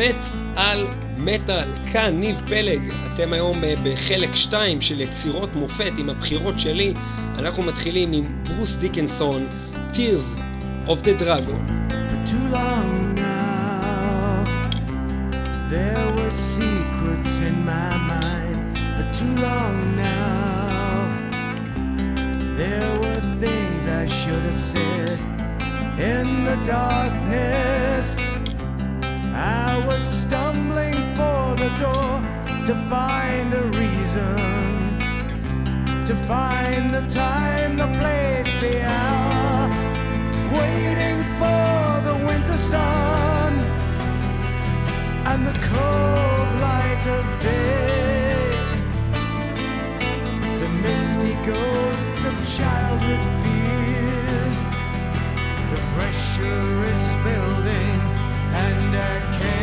מת על מטאל, כאן ניב פלג, אתם היום אה, בחלק 2 של יצירות מופת עם הבחירות שלי, אנחנו מתחילים עם ברוס דיקנסון, Tears of the Dragon. For too long now, there were secrets in my mind, too long now, there were things I should have said in the darkness. I was stumbling for the door to find a reason, to find the time, the place, the hour, waiting for the winter sun and the cold light of day. The misty ghosts of childhood fears, the pressure is building and I can't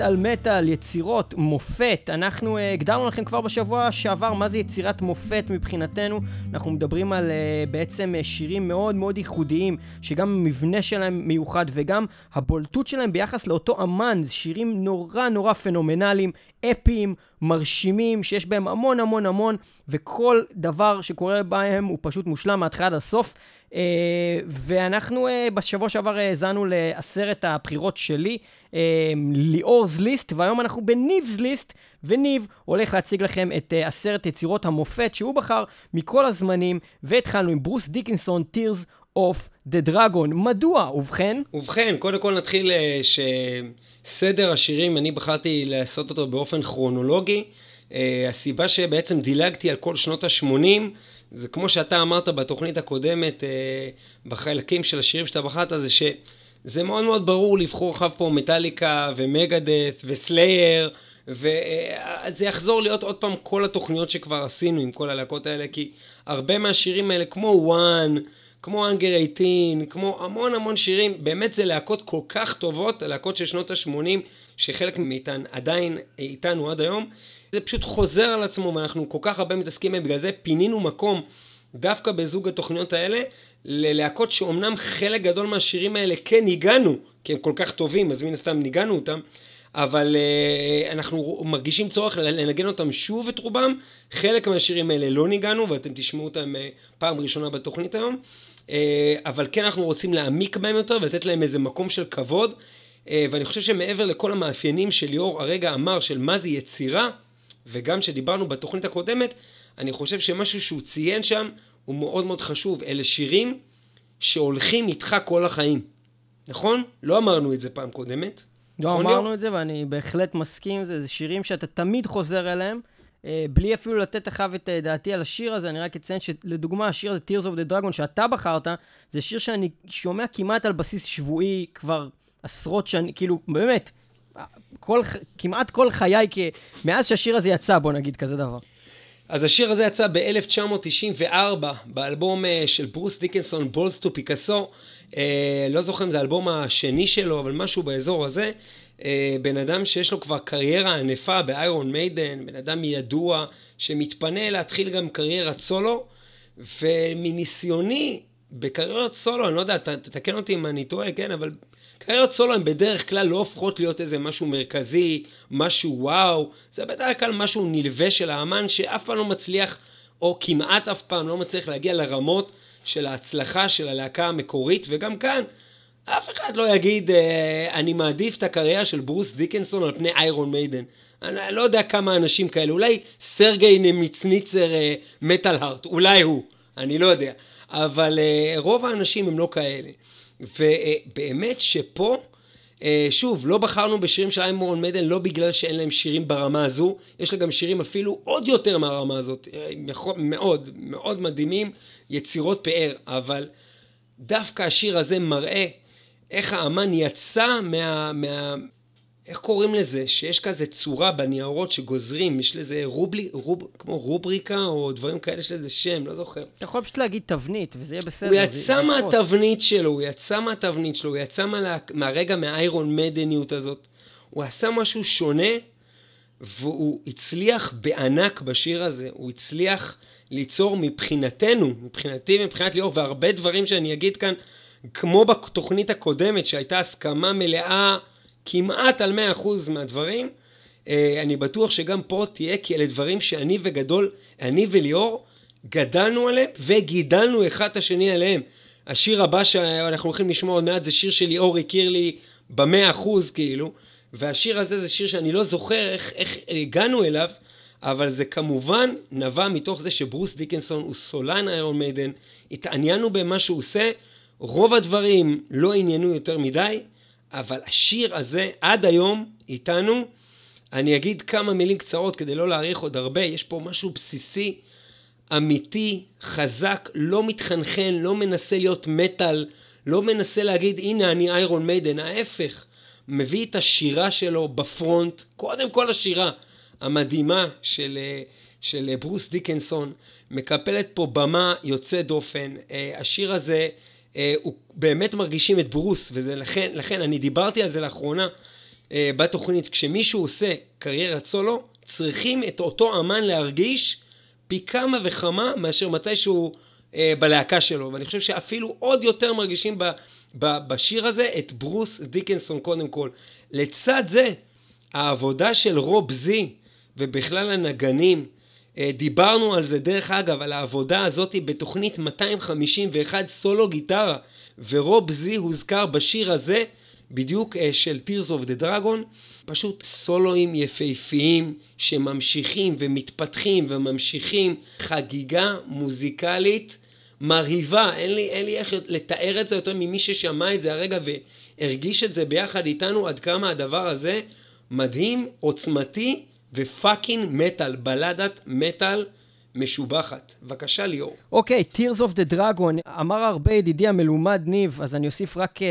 מטאל מטאל, יצירות, מופת. אנחנו uh, הגדרנו לכם כבר בשבוע שעבר מה זה יצירת מופת מבחינתנו. אנחנו מדברים על uh, בעצם uh, שירים מאוד מאוד ייחודיים, שגם המבנה שלהם מיוחד וגם הבולטות שלהם ביחס לאותו אמן. זה שירים נורא נורא פנומנליים, אפיים, מרשימים, שיש בהם המון המון המון, וכל דבר שקורה בהם הוא פשוט מושלם מההתחלה עד הסוף. Uh, ואנחנו uh, בשבוע שעבר האזנו לעשרת הבחירות שלי, uh, ליאור's ליסט, והיום אנחנו בניב's ליסט, וניב הולך להציג לכם את uh, עשרת יצירות המופת שהוא בחר מכל הזמנים, והתחלנו עם ברוס דיקינסון, Tears of the Dragon. מדוע? ובכן? ובכן, קודם כל נתחיל שסדר השירים, אני בחרתי לעשות אותו באופן כרונולוגי. Uh, הסיבה שבעצם דילגתי על כל שנות ה-80, זה כמו שאתה אמרת בתוכנית הקודמת, אה, בחלקים של השירים שאתה בחרת, זה שזה מאוד מאוד ברור לבחור אחר פה מטאליקה ומגדס וסלייר, וזה יחזור להיות עוד פעם כל התוכניות שכבר עשינו עם כל הלהקות האלה, כי הרבה מהשירים האלה, כמו וואן, כמו אנגר 18, כמו המון המון שירים, באמת זה להקות כל כך טובות, להקות של שנות ה-80, שחלק מאיתן עדיין איתנו עד היום. זה פשוט חוזר על עצמו ואנחנו כל כך הרבה מתעסקים בהם, בגלל זה פינינו מקום דווקא בזוג התוכניות האלה ללהקות שאומנם חלק גדול מהשירים האלה כן ניגענו, כי הם כל כך טובים, אז מן הסתם ניגענו אותם, אבל uh, אנחנו מרגישים צורך לנגן אותם שוב את רובם, חלק מהשירים האלה לא ניגענו ואתם תשמעו אותם uh, פעם ראשונה בתוכנית היום, uh, אבל כן אנחנו רוצים להעמיק בהם יותר ולתת להם איזה מקום של כבוד, ואני חושב שמעבר לכל המאפיינים שליאור הרגע אמר של מה זה יצירה, וגם שדיברנו בתוכנית הקודמת, אני חושב שמשהו שהוא ציין שם הוא מאוד מאוד חשוב. אלה שירים שהולכים איתך כל החיים. נכון? לא אמרנו את זה פעם קודמת. לא נכון אמרנו את זה, ואני בהחלט מסכים זה. זה שירים שאתה תמיד חוזר אליהם. אה, בלי אפילו לתת לך את אה, דעתי על השיר הזה, אני רק אציין שלדוגמה, השיר הזה, Tears of the Dragon, שאתה בחרת, זה שיר שאני שומע כמעט על בסיס שבועי כבר עשרות שנים, כאילו, באמת, כל, כמעט כל חיי, כי מאז שהשיר הזה יצא, בוא נגיד כזה דבר. אז השיר הזה יצא ב-1994 באלבום אה, של ברוס דיקנסון, בולס טו פיקאסו. לא זוכר אם זה האלבום השני שלו, אבל משהו באזור הזה. אה, בן אדם שיש לו כבר קריירה ענפה באיירון מיידן, בן אדם ידוע שמתפנה להתחיל גם קריירת סולו, ומניסיוני בקריירת סולו, אני לא יודע, תתקן אותי אם אני טועה, כן, אבל קריירות סולו הן בדרך כלל לא הופכות להיות איזה משהו מרכזי, משהו וואו, זה בדרך כלל משהו נלווה של האמן שאף פעם לא מצליח, או כמעט אף פעם לא מצליח להגיע לרמות של ההצלחה של הלהקה המקורית, וגם כאן, אף אחד לא יגיד, אה, אני מעדיף את הקריירה של ברוס דיקנסון על פני איירון מיידן. אני לא יודע כמה אנשים כאלה, אולי סרגי נמיצניצר אה, מטאל הארט, אולי הוא, אני לא יודע. אבל אה, רוב האנשים הם לא כאלה. ובאמת שפה, אה, שוב, לא בחרנו בשירים של איימורון מדן לא בגלל שאין להם שירים ברמה הזו, יש לה גם שירים אפילו עוד יותר מהרמה הזאת, אה, מאוד, מאוד מדהימים, יצירות פאר, אבל דווקא השיר הזה מראה איך האמן יצא מה, מה, איך קוראים לזה? שיש כזה צורה בניירות שגוזרים, יש לזה רובלי, רוב, כמו רובריקה או דברים כאלה, יש לזה שם, לא זוכר. אתה יכול פשוט להגיד תבנית, וזה יהיה בסדר. הוא יצא מהתבנית שלו, הוא יצא מהתבנית שלו, הוא יצא מה, מהרגע מהאיירון מדניות הזאת. הוא עשה משהו שונה, והוא הצליח בענק בשיר הזה. הוא הצליח ליצור מבחינתנו, מבחינתי, מבחינת ליאור, והרבה דברים שאני אגיד כאן, כמו בתוכנית הקודמת, שהייתה הסכמה מלאה כמעט על 100% מהדברים. אה, אני בטוח שגם פה תהיה, כי אלה דברים שאני וגדול, אני וליאור, גדלנו עליהם וגידלנו אחד את השני עליהם. השיר הבא שאנחנו הולכים לשמוע עוד מעט זה שיר שליאור הכיר לי במאה אחוז כאילו, והשיר הזה זה שיר שאני לא זוכר איך, איך הגענו אליו, אבל זה כמובן נבע מתוך זה שברוס דיקנסון הוא סולן איירון מיידן, התעניינו במה שהוא עושה, רוב הדברים לא עניינו יותר מדי, אבל השיר הזה עד היום איתנו, אני אגיד כמה מילים קצרות כדי לא להאריך עוד הרבה, יש פה משהו בסיסי, אמיתי, חזק, לא מתחנחן, לא מנסה להיות מטאל, לא מנסה להגיד הנה אני איירון מיידן, ההפך, מביא את השירה שלו בפרונט, קודם כל השירה המדהימה של, של ברוס דיקנסון, מקפלת פה במה יוצאת דופן, אה, השיר הזה אה, הוא באמת מרגישים את ברוס, וזה לכן, לכן אני דיברתי על זה לאחרונה, אה, בתוכנית, כשמישהו עושה קריירת סולו, צריכים את אותו אמן להרגיש פי כמה וכמה מאשר מתי שהוא אה, בלהקה שלו. ואני חושב שאפילו עוד יותר מרגישים ב, ב, בשיר הזה את ברוס דיקנסון קודם כל. לצד זה, העבודה של רוב זי ובכלל הנגנים, אה, דיברנו על זה, דרך אגב, על העבודה הזאת בתוכנית 251 סולו גיטרה, ורוב זי הוזכר בשיר הזה, בדיוק אה, של Tears of the Dragon, פשוט סולואים יפהפיים שממשיכים ומתפתחים וממשיכים, חגיגה מוזיקלית מרהיבה, אין לי, אין לי איך לתאר את זה יותר ממי ששמע את זה הרגע והרגיש את זה ביחד איתנו, עד כמה הדבר הזה מדהים, עוצמתי ופאקינג מטאל, בלדת מטאל. משובחת. בבקשה ליאור. אוקיי, okay, Tears of the Dragon, אמר הרבה ידידי המלומד ניב, אז אני אוסיף רק uh,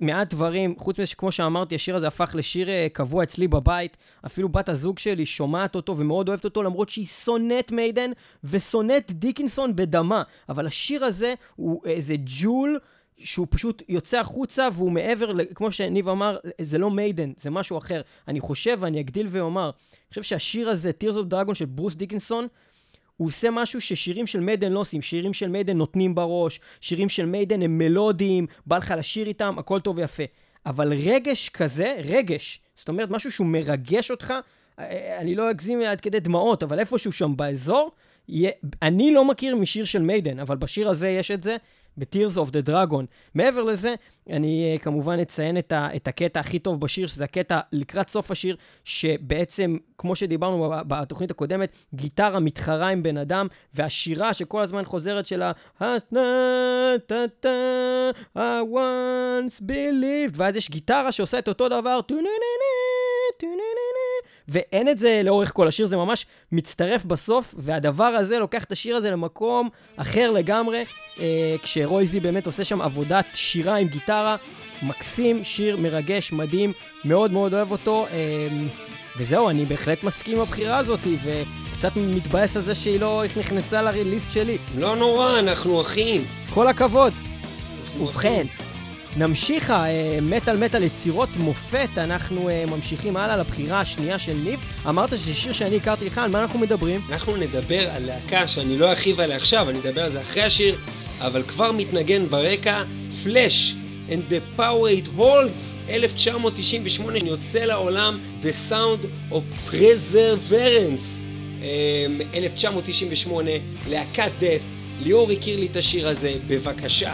מעט דברים. חוץ מזה שכמו שאמרתי, השיר הזה הפך לשיר uh, קבוע אצלי בבית. אפילו בת הזוג שלי שומעת אותו ומאוד אוהבת אותו, למרות שהיא שונאת מיידן ושונאת דיקינסון בדמה. אבל השיר הזה הוא איזה ג'ול. שהוא פשוט יוצא החוצה והוא מעבר, כמו שניב אמר, זה לא מיידן, זה משהו אחר. אני חושב, ואני אגדיל ואומר, אני חושב שהשיר הזה, Tears of Dragon של ברוס דיקנסון, הוא עושה משהו ששירים של מיידן לא עושים. שירים של מיידן נותנים בראש, שירים של מיידן הם מלודיים, בא לך לשיר איתם, הכל טוב ויפה. אבל רגש כזה, רגש, זאת אומרת, משהו שהוא מרגש אותך, אני לא אגזים עד כדי דמעות, אבל איפשהו שם באזור, אני לא מכיר משיר של מיידן, אבל בשיר הזה יש את זה, ב-Tears of the Dragon. מעבר לזה, אני uh, כמובן אציין את, ה, את הקטע הכי טוב בשיר, שזה הקטע לקראת סוף השיר, שבעצם, כמו שדיברנו בתוכנית הקודמת, גיטרה מתחרה עם בן אדם, והשירה שכל הזמן חוזרת של ה... I once believed, ואז יש גיטרה שעושה את אותו דבר, ואין את זה לאורך כל השיר, זה ממש מצטרף בסוף, והדבר הזה לוקח את השיר הזה למקום אחר לגמרי, אה, כשרויזי באמת עושה שם עבודת שירה עם גיטרה, מקסים, שיר מרגש, מדהים, מאוד מאוד אוהב אותו, אה, וזהו, אני בהחלט מסכים עם הבחירה הזאת, וקצת מתבאס על זה שהיא לא נכנסה לריליסט שלי. לא נורא, אנחנו אחים. כל הכבוד. ובכן. נמשיך המטאל מטאל יצירות מופת, אנחנו uh, ממשיכים הלאה לבחירה השנייה של ניב. אמרת שזה שיר שאני הכרתי לך, על מה אנחנו מדברים? אנחנו נדבר על להקה שאני לא ארחיב עליה עכשיו, אני אדבר על זה אחרי השיר, אבל כבר מתנגן ברקע, פלאש. And the power it holds, 1998, יוצא לעולם The Sound of Preserverance, 1998, אמ, להקת death, ליאור הכיר לי את השיר הזה, בבקשה.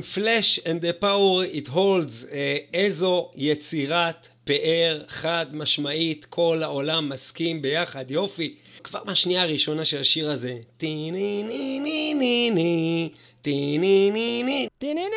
עם Flesh and the Power It Holds, אה, איזו יצירת פאר חד משמעית, כל העולם מסכים ביחד, יופי. כבר מהשנייה הראשונה של השיר הזה, טי ני ני ני ני ני, טי ני ני ני,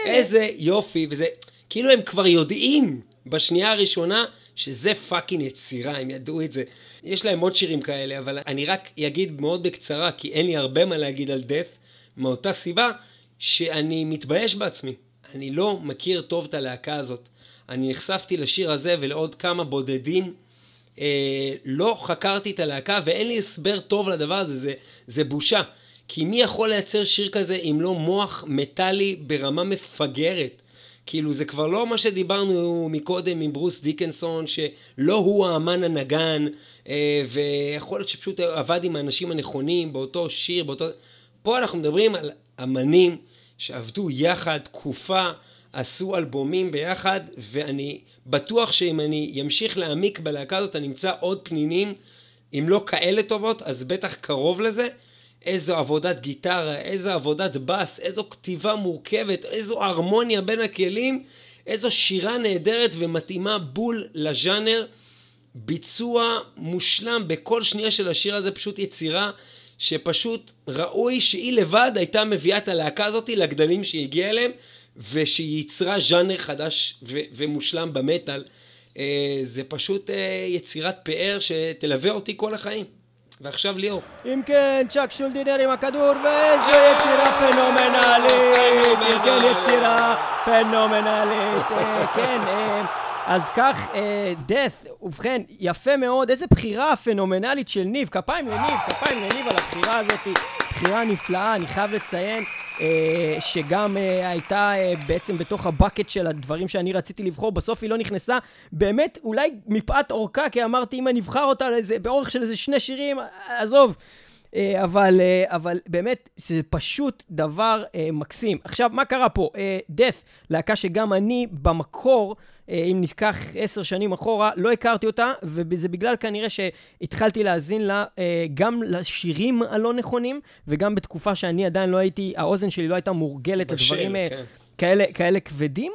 איזה יופי, וזה, כאילו הם כבר יודעים בשנייה הראשונה שזה fucking יצירה, הם ידעו את זה. יש להם עוד שירים כאלה, אבל אני רק אגיד מאוד בקצרה, כי אין לי הרבה מה להגיד על Death, מאותה סיבה שאני מתבייש בעצמי. אני לא מכיר טוב את הלהקה הזאת. אני נחשפתי לשיר הזה ולעוד כמה בודדים. אה, לא חקרתי את הלהקה ואין לי הסבר טוב לדבר הזה, זה, זה בושה. כי מי יכול לייצר שיר כזה אם לא מוח מטאלי ברמה מפגרת? כאילו זה כבר לא מה שדיברנו מקודם עם ברוס דיקנסון, שלא הוא האמן הנגן, אה, ויכול להיות שפשוט עבד עם האנשים הנכונים באותו שיר, באותו... פה אנחנו מדברים על אמנים שעבדו יחד תקופה, עשו אלבומים ביחד, ואני בטוח שאם אני אמשיך להעמיק בלהקה הזאת, אני אמצא עוד פנינים, אם לא כאלה טובות, אז בטח קרוב לזה. איזו עבודת גיטרה, איזו עבודת בס, איזו כתיבה מורכבת, איזו הרמוניה בין הכלים, איזו שירה נהדרת ומתאימה בול לז'אנר. ביצוע מושלם בכל שנייה של השיר הזה, פשוט יצירה שפשוט ראוי שהיא לבד הייתה מביאה את הלהקה הזאת לגדלים שהיא הגיעה אליהם, ושהיא ייצרה ז'אנר חדש ו- ומושלם במטאל. אה, זה פשוט אה, יצירת פאר שתלווה אותי כל החיים. ועכשיו ליאור. אם כן, צ'אק שולדינר עם הכדור, ואיזו יצירה פנומנלית! אם כן, יצירה פנומנלית. אה, כן, אה, אז כך, death, ובכן, יפה מאוד, איזה בחירה פנומנלית של ניב, כפיים לניב, כפיים לניב על הבחירה הזאת, בחירה נפלאה, אני חייב לציין. אה, שגם אה, הייתה אה, בעצם בתוך הבקט של הדברים שאני רציתי לבחור, בסוף היא לא נכנסה. באמת, אולי מפאת אורכה, כי אמרתי, אם אני אבחר אותה לאיזה, באורך של איזה שני שירים, עזוב. אבל, אבל באמת, זה פשוט דבר מקסים. עכשיו, מה קרה פה? death, להקה שגם אני במקור אה, אם נזכח עשר שנים אחורה, לא הכרתי אותה, וזה בגלל כנראה שהתחלתי להאזין לה אה, גם לשירים הלא נכונים, וגם בתקופה שאני עדיין לא הייתי, האוזן שלי לא הייתה מורגלת לדברים אה, כן. כאלה, כאלה כבדים.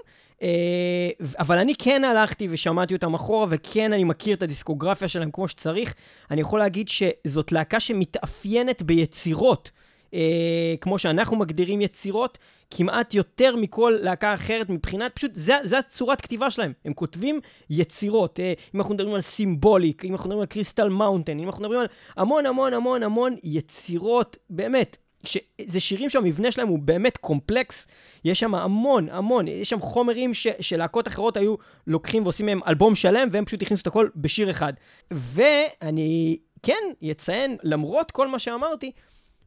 אבל אני כן הלכתי ושמעתי אותם אחורה, וכן אני מכיר את הדיסקוגרפיה שלהם כמו שצריך. אני יכול להגיד שזאת להקה שמתאפיינת ביצירות. אה, כמו שאנחנו מגדירים יצירות, כמעט יותר מכל להקה אחרת מבחינת, פשוט, זה, זה הצורת כתיבה שלהם. הם כותבים יצירות. אה, אם אנחנו מדברים על Symbolic, אם אנחנו מדברים על Crystal Mountain, אם אנחנו מדברים על המון המון המון המון יצירות, באמת. זה שירים שהמבנה שלהם הוא באמת קומפלקס, יש שם המון, המון, יש שם חומרים ש, שלהקות אחרות היו לוקחים ועושים מהם אלבום שלם, והם פשוט הכניסו את הכל בשיר אחד. ואני כן אציין, למרות כל מה שאמרתי,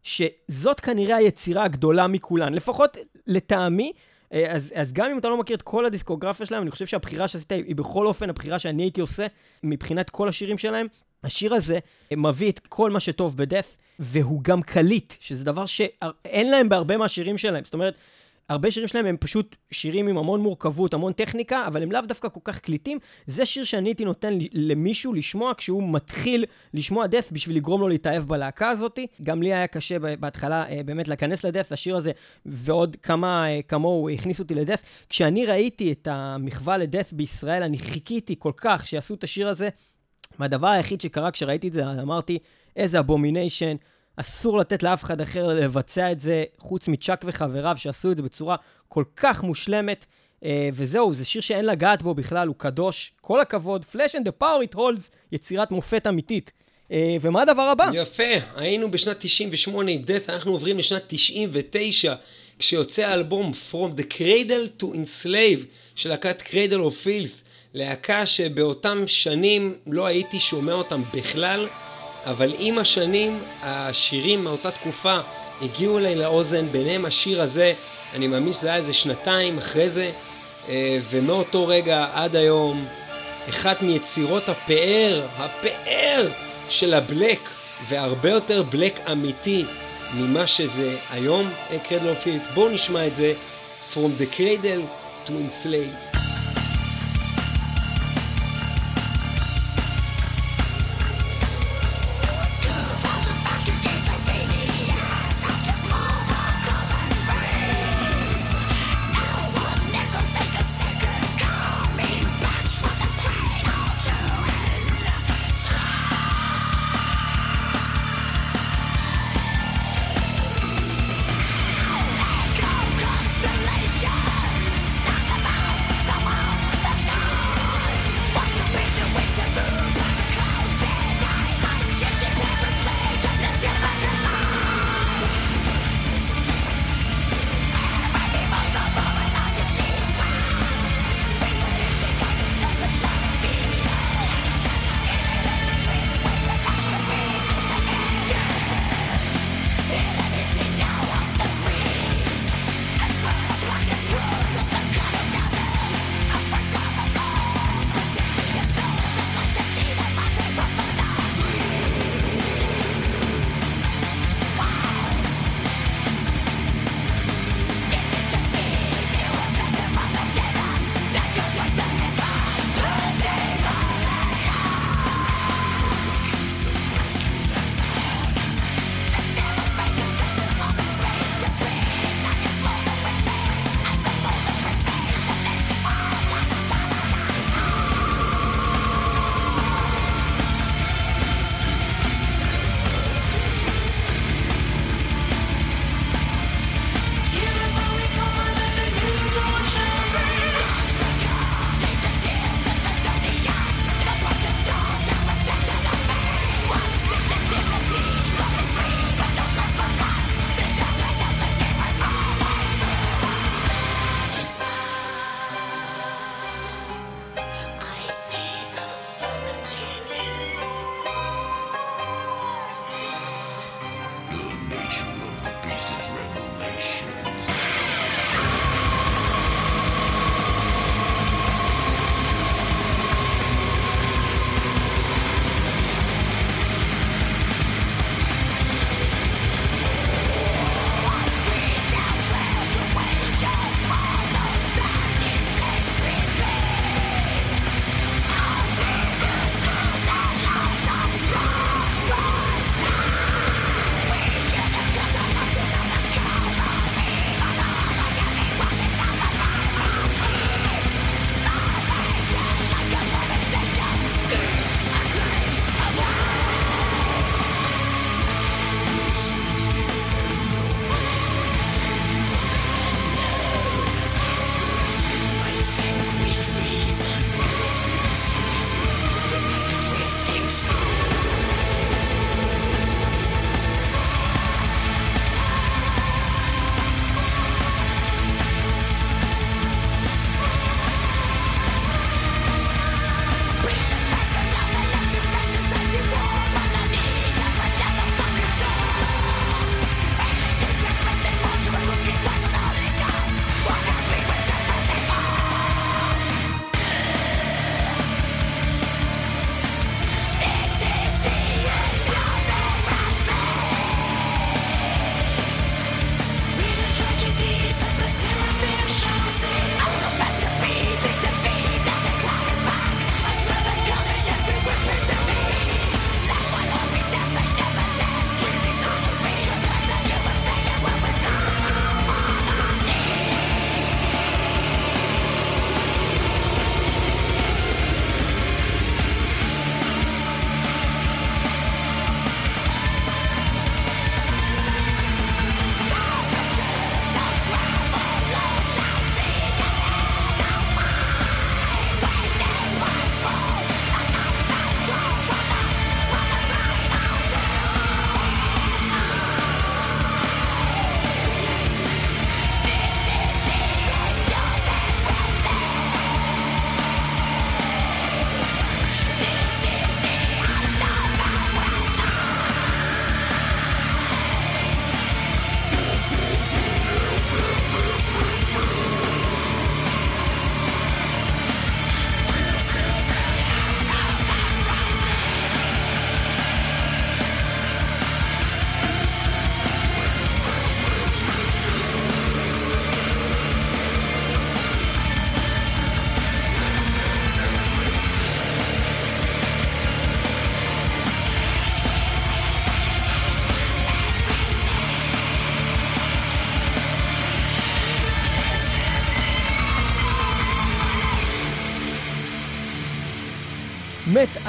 שזאת כנראה היצירה הגדולה מכולן, לפחות לטעמי. אה, אז, אז גם אם אתה לא מכיר את כל הדיסקוגרפיה שלהם, אני חושב שהבחירה שעשית היא בכל אופן הבחירה שאני הייתי עושה מבחינת כל השירים שלהם. השיר הזה מביא את כל מה שטוב בדף, והוא גם קליט, שזה דבר שאין להם בהרבה מהשירים שלהם. זאת אומרת, הרבה שירים שלהם הם פשוט שירים עם המון מורכבות, המון טכניקה, אבל הם לאו דווקא כל כך קליטים. זה שיר שאני הייתי נותן למישהו לשמוע כשהוא מתחיל לשמוע דף בשביל לגרום לו להתאהב בלהקה הזאת. גם לי היה קשה בהתחלה אה, באמת להיכנס לדף, השיר הזה, ועוד כמה אה, כמוהו הכניסו אותי לדף. כשאני ראיתי את המחווה לדף בישראל, אני חיכיתי כל כך שיעשו את השיר הזה. והדבר היחיד שקרה כשראיתי את זה, אמרתי, איזה אבומיניישן. אסור לתת לאף אחד אחר לבצע את זה, חוץ מצ'אק וחבריו שעשו את זה בצורה כל כך מושלמת. Uh, וזהו, זה שיר שאין לגעת בו בכלל, הוא קדוש. כל הכבוד, Flash and the Power it holds, יצירת מופת אמיתית. Uh, ומה הדבר הבא? יפה, היינו בשנת 98 עם death, אנחנו עוברים לשנת 99, כשיוצא האלבום From the Cradle to Enslave של להקת Cradle of Filth, להקה שבאותם שנים לא הייתי שומע אותם בכלל. אבל עם השנים, השירים מאותה תקופה הגיעו אליי לאוזן, ביניהם השיר הזה, אני מאמין שזה היה איזה שנתיים אחרי זה, אה, ומאותו רגע עד היום, אחת מיצירות הפאר, הפאר של הבלק, והרבה יותר בלק אמיתי ממה שזה היום, קרדלו פילט. בואו נשמע את זה, From the Cradle to Enslave.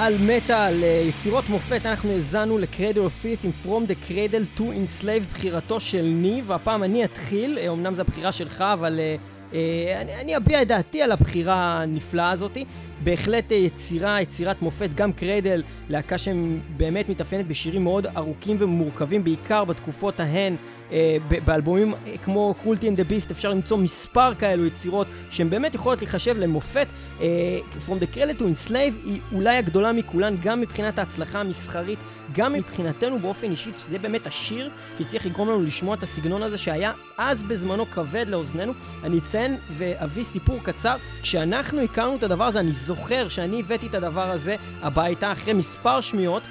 על מטאל, יצירות מופת, אנחנו האזנו לקרדל אוף פיס עם From the Cradle to Enslave, בחירתו של ניב, והפעם אני אתחיל, אה, אמנם זו הבחירה שלך, אבל uh, uh, אני, אני אביע את דעתי על הבחירה הנפלאה הזאתי. בהחלט uh, יצירה, יצירת מופת, גם קרדל, להקה שבאמת מתאפיינת בשירים מאוד ארוכים ומורכבים, בעיקר בתקופות ההן. אה, באלבומים אה, כמו קרולטי אנד דה ביסט אפשר למצוא מספר כאלו יצירות שהן באמת יכולות להיחשב למופת. אה, From the Cradle to Enslave היא אולי הגדולה מכולן, גם מבחינת ההצלחה המסחרית, גם מבחינתנו באופן אישי, שזה באמת השיר שצריך לגרום לנו לשמוע את הסגנון הזה שהיה אז בזמנו כבד לאוזנינו. אני אציין ואביא סיפור קצר. כשאנחנו הכרנו את הדבר הזה, אני זוכר שאני הבאתי את הדבר הזה הביתה אחרי מספר שמיעות.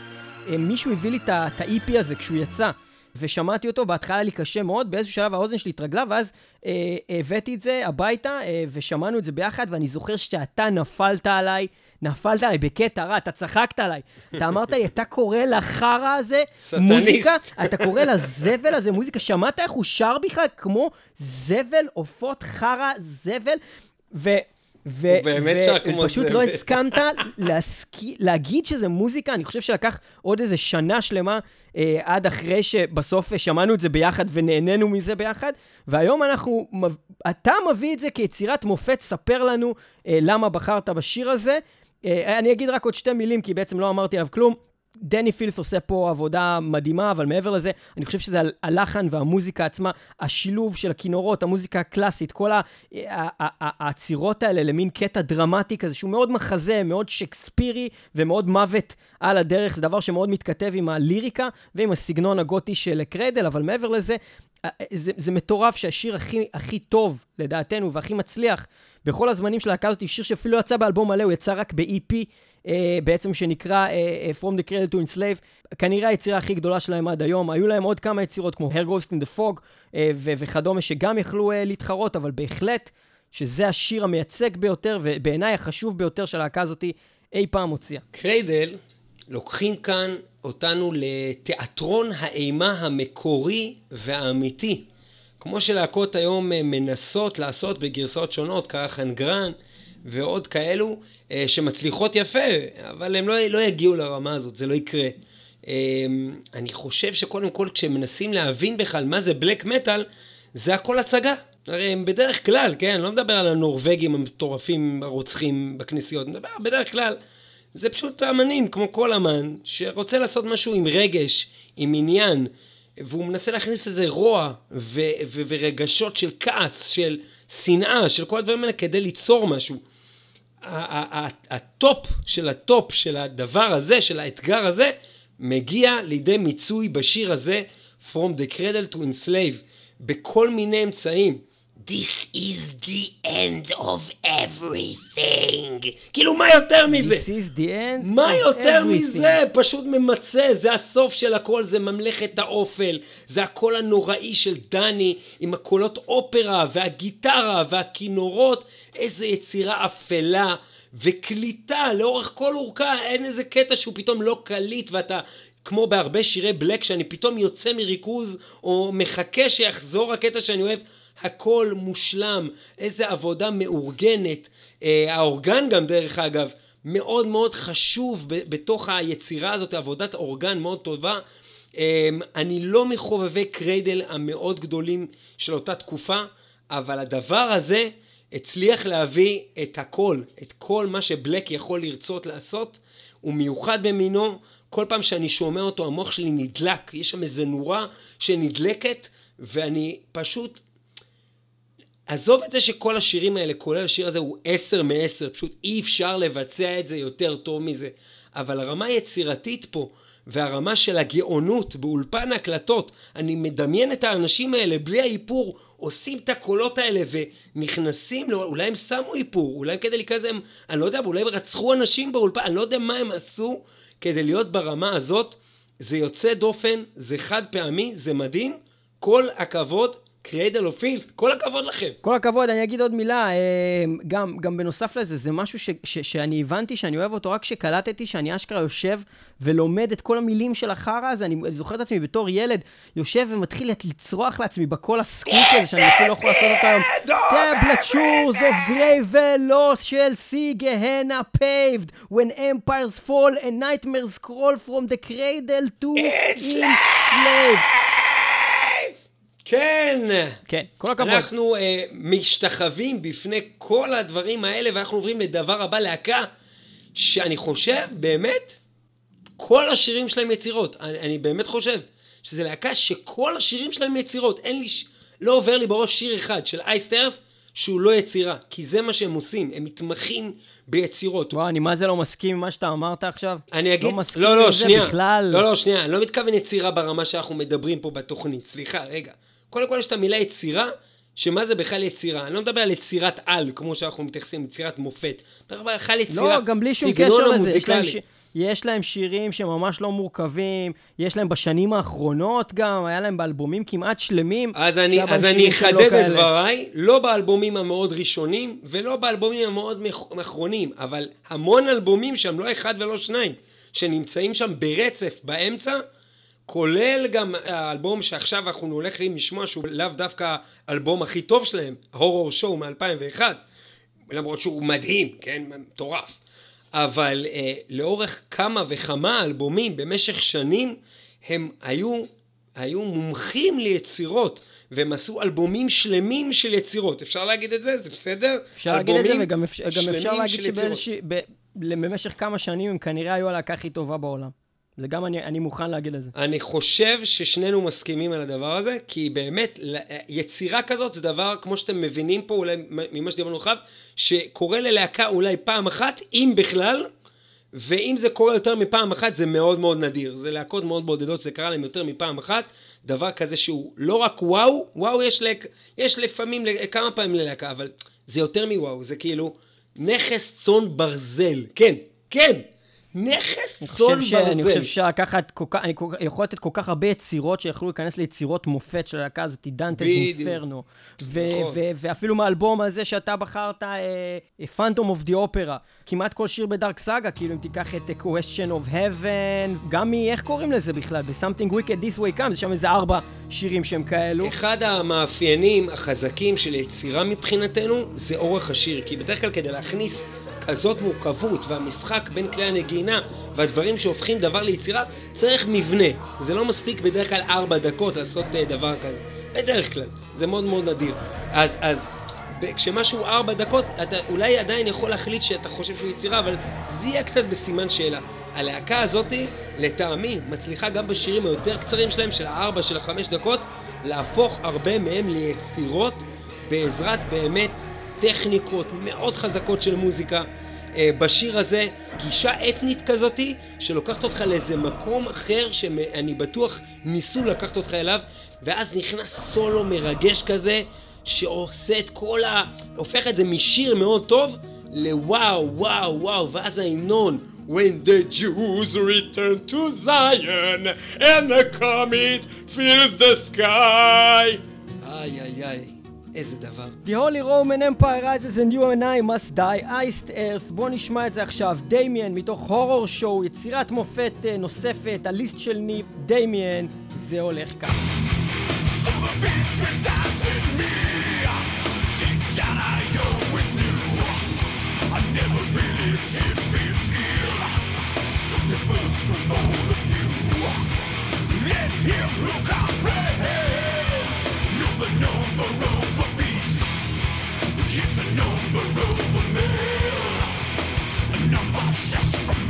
מישהו הביא לי את ה-EP הזה כשהוא יצא. ושמעתי אותו, בהתחלה היה לי קשה מאוד, באיזשהו שלב האוזן שלי התרגלה, ואז אה, הבאתי את זה הביתה, אה, ושמענו את זה ביחד, ואני זוכר שאתה נפלת עליי, נפלת עליי בקטע רע, אתה צחקת עליי. אתה אמרת לי, אתה קורא לחרא הזה. מוזיקה? אתה קורא לזבל הזה מוזיקה? שמעת איך הוא שר בכלל כמו זבל, עופות, חרא, זבל? ו... ו- באמת שר כמו ופשוט זבל. לא הסכמת להסכי, להגיד שזה מוזיקה, אני חושב שלקח עוד איזה שנה שלמה אה, עד אחרי שבסוף שמענו את זה ביחד ונהנינו מזה ביחד, והיום אנחנו, אתה מביא את זה כיצירת מופת, ספר לנו אה, למה בחרת בשיר הזה. אה, אני אגיד רק עוד שתי מילים, כי בעצם לא אמרתי עליו כלום. דני פילס עושה פה עבודה מדהימה, אבל מעבר לזה, אני חושב שזה הלחן והמוזיקה עצמה, השילוב של הכינורות, המוזיקה הקלאסית, כל העצירות האלה למין קטע דרמטי כזה, שהוא מאוד מחזה, מאוד שקספירי ומאוד מוות על הדרך, זה דבר שמאוד מתכתב עם הליריקה ועם הסגנון הגותי של קריידל, אבל מעבר לזה, זה, זה מטורף שהשיר הכי, הכי טוב, לדעתנו, והכי מצליח בכל הזמנים של הלהקה הזאת, שיר שאפילו יצא באלבום מלא, הוא יצא רק ב-EP, אה, בעצם שנקרא אה, From the Cradle to Enslave, כנראה היצירה הכי גדולה שלהם עד היום. היו להם עוד כמה יצירות כמו Hair Ghost in the Fog אה, וכדומה, שגם יכלו אה, להתחרות, אבל בהחלט שזה השיר המייצג ביותר, ובעיניי החשוב ביותר של הלהקה הזאת אי פעם הוציאה. קריידל לוקחים כאן אותנו לתיאטרון האימה המקורי והאמיתי. כמו שלהקות היום מנסות לעשות בגרסאות שונות, קרחן גרן ועוד כאלו, אה, שמצליחות יפה, אבל הם לא, לא יגיעו לרמה הזאת, זה לא יקרה. אה, אני חושב שקודם כל כשמנסים להבין בכלל מה זה בלק מטאל, זה הכל הצגה. הרי הם בדרך כלל, כן, אני לא מדבר על הנורבגים המטורפים הרוצחים בכנסיות, אני מדבר בדרך כלל, זה פשוט אמנים כמו כל אמן, שרוצה לעשות משהו עם רגש, עם עניין, והוא מנסה להכניס איזה רוע ו- ו- ורגשות של כעס, של שנאה, של כל הדברים האלה כדי ליצור משהו. הטופ של הטופ של הדבר הזה, של האתגר הזה, מגיע לידי מיצוי בשיר הזה, From the Cradle to Enslave, בכל מיני אמצעים. This is the end of everything. כאילו, מה יותר מזה? This is the end מה of יותר everything. מזה? פשוט ממצה, זה הסוף של הכל, זה ממלכת האופל. זה הקול הנוראי של דני, עם הקולות אופרה, והגיטרה, והכינורות. איזה יצירה אפלה. וקליטה לאורך כל אורכה, אין איזה קטע שהוא פתאום לא קליט ואתה כמו בהרבה שירי בלק שאני פתאום יוצא מריכוז או מחכה שיחזור הקטע שאני אוהב. הכל מושלם, איזה עבודה מאורגנת. אה, האורגן גם, דרך אגב, מאוד מאוד חשוב ב- בתוך היצירה הזאת, עבודת אורגן מאוד טובה. אה, אני לא מחובבי קריידל המאוד גדולים של אותה תקופה, אבל הדבר הזה הצליח להביא את הכל, את כל מה שבלק יכול לרצות לעשות. הוא מיוחד במינו, כל פעם שאני שומע אותו המוח שלי נדלק, יש שם איזה נורה שנדלקת, ואני פשוט עזוב את זה שכל השירים האלה, כולל השיר הזה, הוא עשר מעשר, פשוט אי אפשר לבצע את זה יותר טוב מזה. אבל הרמה היצירתית פה, והרמה של הגאונות באולפן הקלטות, אני מדמיין את האנשים האלה בלי האיפור, עושים את הקולות האלה ונכנסים, לא, אולי הם שמו איפור, אולי כדי להיכנס הם, אני לא יודע, אולי הם רצחו אנשים באולפן, אני לא יודע מה הם עשו כדי להיות ברמה הזאת. זה יוצא דופן, זה חד פעמי, זה מדהים, כל הכבוד. קריידל או פילד, כל הכבוד לכם. כל הכבוד, אני אגיד עוד מילה, אה, גם, גם בנוסף לזה, זה משהו ש, ש, שאני הבנתי שאני אוהב אותו רק כשקלטתי שאני אשכרה יושב ולומד את כל המילים של החרא הזה, אני זוכר את עצמי בתור ילד, יושב ומתחיל לצרוח לעצמי בקול הסקוט הזה, שאני אפילו לא יכול לעשות אותו היום. טבלט שורס אוף גרייבל לוס של סי גהנה פייבד, when empires fall and nightmares crawl from the cradle to enslaved. כן. כן, כל הכבוד. אנחנו אה, משתחווים בפני כל הדברים האלה, ואנחנו עוברים לדבר הבא, להקה, שאני חושב, באמת, כל השירים שלהם יצירות. אני, אני באמת חושב שזה להקה שכל השירים שלהם יצירות. אין לי. לא עובר לי בראש שיר אחד של אייסטרף שהוא לא יצירה, כי זה מה שהם עושים, הם מתמחים ביצירות. וואו, אני מה זה לא מסכים עם מה שאתה אמרת עכשיו? אני אגיד, לא מסכים לא, לא, שנייה, בכלל. לא, לא, שנייה, אני לא מתכוון יצירה ברמה שאנחנו מדברים פה בתוכנית, סליחה, רגע. קודם כל יש את המילה יצירה, שמה זה בכלל יצירה? אני לא מדבר על יצירת על, כמו שאנחנו מתייחסים, יצירת מופת. אני מדבר בכלל יצירה, לא, גם בלי שום קשר לזה. יש להם. ש... יש להם שירים שממש לא מורכבים, יש להם בשנים האחרונות גם, היה להם באלבומים כמעט שלמים. אז אני, אז אני לא אחדד את כאלה. דבריי, לא באלבומים המאוד ראשונים, ולא באלבומים המאוד אחרונים, אבל המון אלבומים שם, לא אחד ולא שניים, שנמצאים שם ברצף באמצע, כולל גם האלבום שעכשיו אנחנו הולכים לשמוע, שהוא לאו דווקא האלבום הכי טוב שלהם, הורור שואו מ-2001, למרות שהוא מדהים, כן, מטורף. אבל אה, לאורך כמה וכמה אלבומים במשך שנים, הם היו, היו מומחים ליצירות, והם עשו אלבומים שלמים של יצירות. אפשר להגיד את זה? זה בסדר? אפשר להגיד את זה, וגם אפשר, אפשר להגיד של יצירות. שבאיזושהי... ב- במשך כמה שנים הם כנראה היו הלהקה הכי טובה בעולם. זה גם אני, אני מוכן להגיד את זה. אני חושב ששנינו מסכימים על הדבר הזה, כי באמת, יצירה כזאת זה דבר, כמו שאתם מבינים פה, אולי ממה שדיברנו עכשיו, שקורה ללהקה אולי פעם אחת, אם בכלל, ואם זה קורה יותר מפעם אחת, זה מאוד מאוד נדיר. זה להקות מאוד בודדות, זה קרה להם יותר מפעם אחת. דבר כזה שהוא לא רק וואו, וואו יש, לק, יש לפעמים, כמה פעמים ללהקה, אבל זה יותר מוואו, זה כאילו נכס צאן ברזל. כן, כן, נכס צאן ברזל. אני חושב שלקחת, אני יכול לתת כל כך הרבה יצירות שיכולו להיכנס ליצירות מופת של הלהקה הזאת, דנטס אינפרנו. נכון. ואפילו מהאלבום הזה שאתה בחרת, פנטום אוף די אופרה, כמעט כל שיר בדארק סאגה, כאילו אם תיקח את question of heaven, גם מ... איך קוראים לזה בכלל? ב-something wicked this way comes, יש שם איזה ארבע שירים שהם כאלו. אחד המאפיינים החזקים של יצירה מבחינתנו זה אורך השיר, כי בדרך כלל כדי להכניס... כזאת מורכבות והמשחק בין כלי הנגינה והדברים שהופכים דבר ליצירה, צריך מבנה. זה לא מספיק בדרך כלל ארבע דקות לעשות uh, דבר כזה. בדרך כלל. זה מאוד מאוד נדיר. אז, אז כשמשהו ארבע דקות, אתה אולי עדיין יכול להחליט שאתה חושב שהוא יצירה, אבל זה יהיה קצת בסימן שאלה. הלהקה הזאתי, לטעמי, מצליחה גם בשירים היותר קצרים שלהם, של הארבע, של החמש דקות, להפוך הרבה מהם ליצירות בעזרת באמת טכניקות מאוד חזקות של מוזיקה. אה, בשיר הזה גישה אתנית כזאתי שלוקחת אותך לאיזה מקום אחר שאני בטוח ניסו לקחת אותך אליו ואז נכנס סולו מרגש כזה שעושה את כל ה... הופך את זה משיר מאוד טוב לוואו וואו וואו ואז ההמנון When the Jews return to Zion and the comet fills the sky איי איי איי איזה דבר. The Holy Roman Empire rises and you and I must die, Iced Earth, בוא נשמע את זה עכשיו, דמיאן מתוך הורור שואו, יצירת מופת uh, נוספת, הליסט של ניב, דמיאן, זה הולך כך. Let him who comprehends, you're the number of it's a number a man, a number just for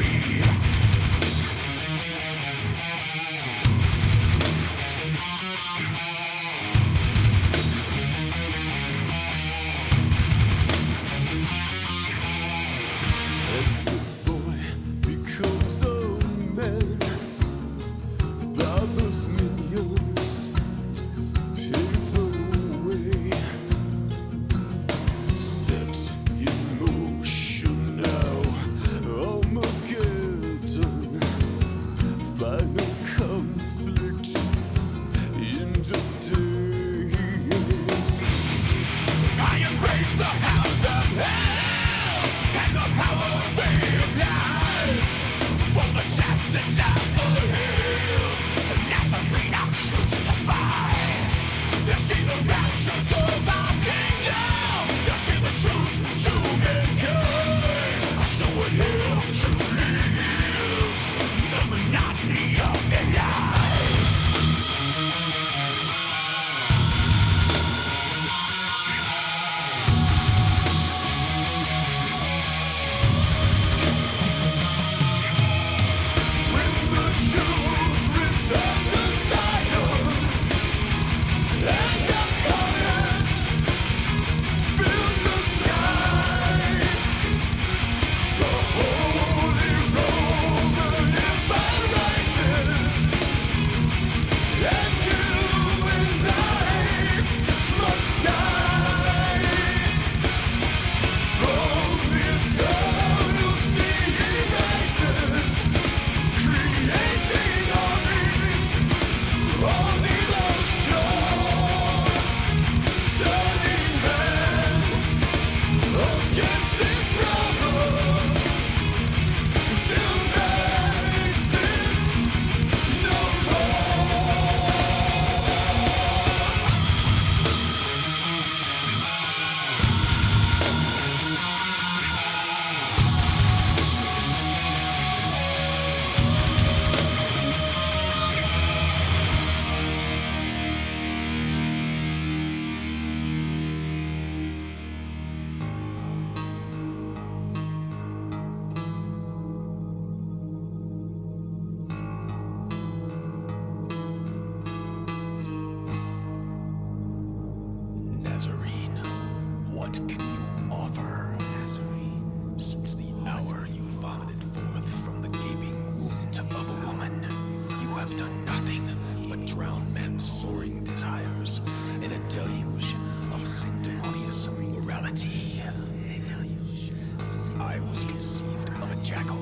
of a jackal.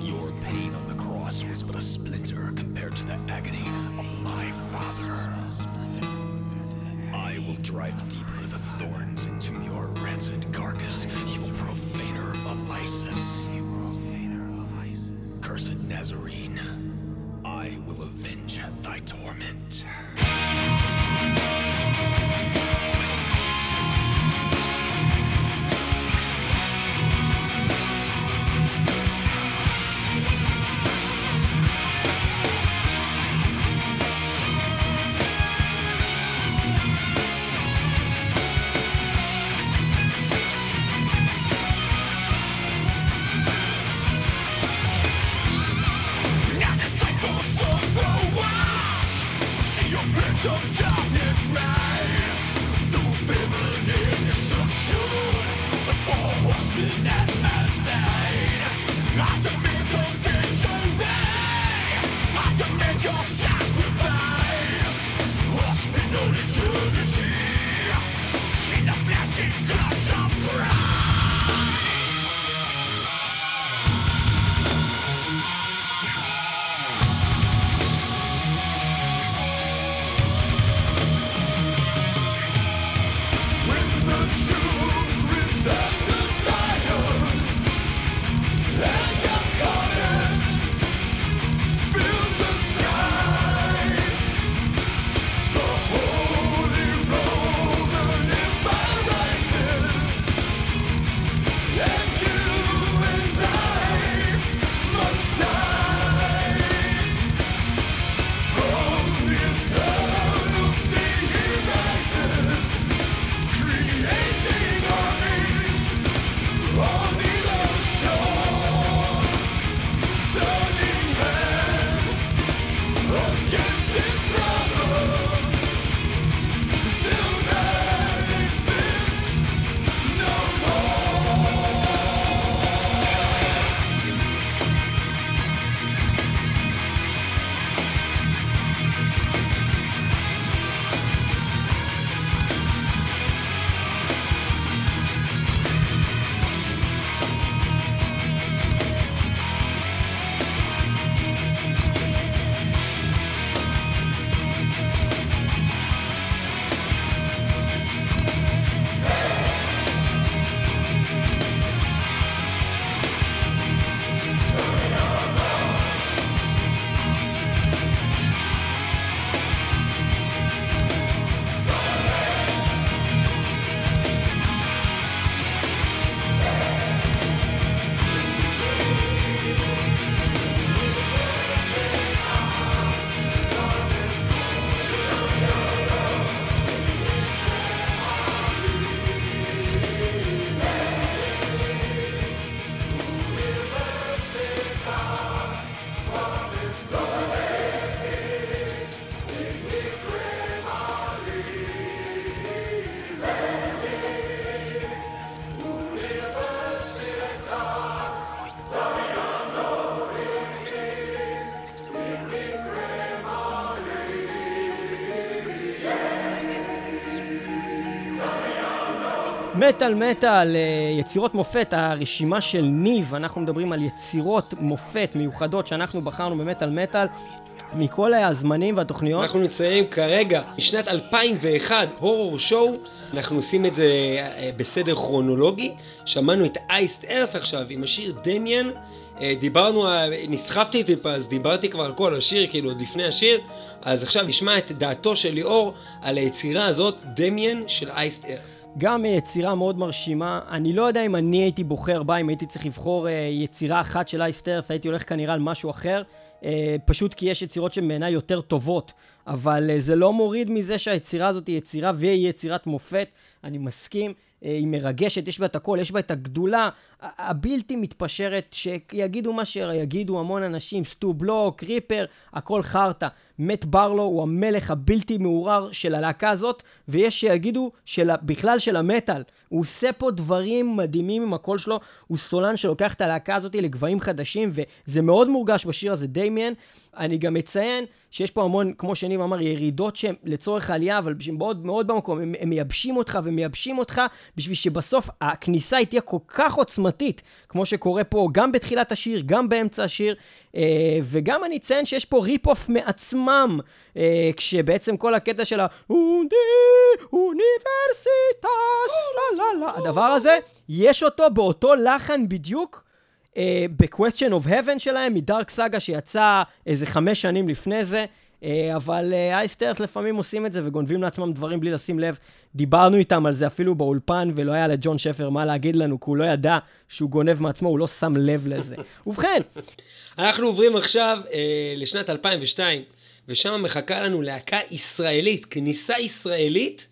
Your pain on the cross was but a splinter compared to the agony of my father. I will drive deeper the thorns into your rancid carcass, you profaner of Isis. You profaner of Isis. Cursed Nazarene, I will avenge thy torment. מטאל מטאל, אה, יצירות מופת, הרשימה של ניב, אנחנו מדברים על יצירות מופת מיוחדות שאנחנו בחרנו במטאל מטאל מכל הזמנים והתוכניות. אנחנו נמצאים כרגע בשנת 2001, הורור שואו, אנחנו עושים את זה אה, בסדר כרונולוגי. שמענו את אייסט ארף עכשיו עם השיר דמיאן. אה, דיברנו, נסחפתי טיפה, אז דיברתי כבר על כל השיר, כאילו עוד לפני השיר. אז עכשיו נשמע את דעתו של ליאור על היצירה הזאת, דמיאן של אייסט ארף. גם אה, יצירה מאוד מרשימה. אני לא יודע אם אני הייתי בוחר בה, אם הייתי צריך לבחור אה, יצירה אחת של אייסטרף, הייתי הולך כנראה על משהו אחר. אה, פשוט כי יש יצירות שהן בעיניי יותר טובות אבל אה, זה לא מוריד מזה שהיצירה הזאת היא יצירה והיא יצירת מופת, אני מסכים. אה, היא מרגשת, יש בה את הכל, יש בה את הגדולה הבלתי מתפשרת, שיגידו מה שיגידו המון אנשים, סטו בלוק, ריפר, הכל חרטא. מת ברלו הוא המלך הבלתי מעורר של הלהקה הזאת, ויש שיגידו של, בכלל של המטאל. הוא עושה פה דברים מדהימים עם הקול שלו, הוא סולן שלוקח את הלהקה הזאת לגבהים חדשים, וזה מאוד מורגש בשיר הזה, דיימיאן. אני גם מציין שיש פה המון, כמו שניב אמר, ירידות שהן לצורך העלייה, אבל שהן מאוד, מאוד במקום, הם, הם מייבשים אותך ומייבשים אותך, בשביל שבסוף הכניסה היא תהיה כל כך עוצמתית, כמו שקורה פה גם בתחילת השיר, גם באמצע השיר, אה, וגם אני אציין שיש פה ריפ-אוף מעצמם, אה, כשבעצם כל הקטע של האונדי אוניברסיטס, לא, לא, לא, הדבר הזה, יש אותו באותו לחן בדיוק. ב-Question of Heaven שלהם, מדארק סאגה שיצא איזה חמש שנים לפני זה, אבל אייסטרס uh, לפעמים עושים את זה וגונבים לעצמם דברים בלי לשים לב. דיברנו איתם על זה אפילו באולפן, ולא היה לג'ון שפר מה להגיד לנו, כי הוא לא ידע שהוא גונב מעצמו, הוא לא שם לב לזה. ובכן... אנחנו עוברים עכשיו uh, לשנת 2002, ושם מחכה לנו להקה ישראלית, כניסה ישראלית.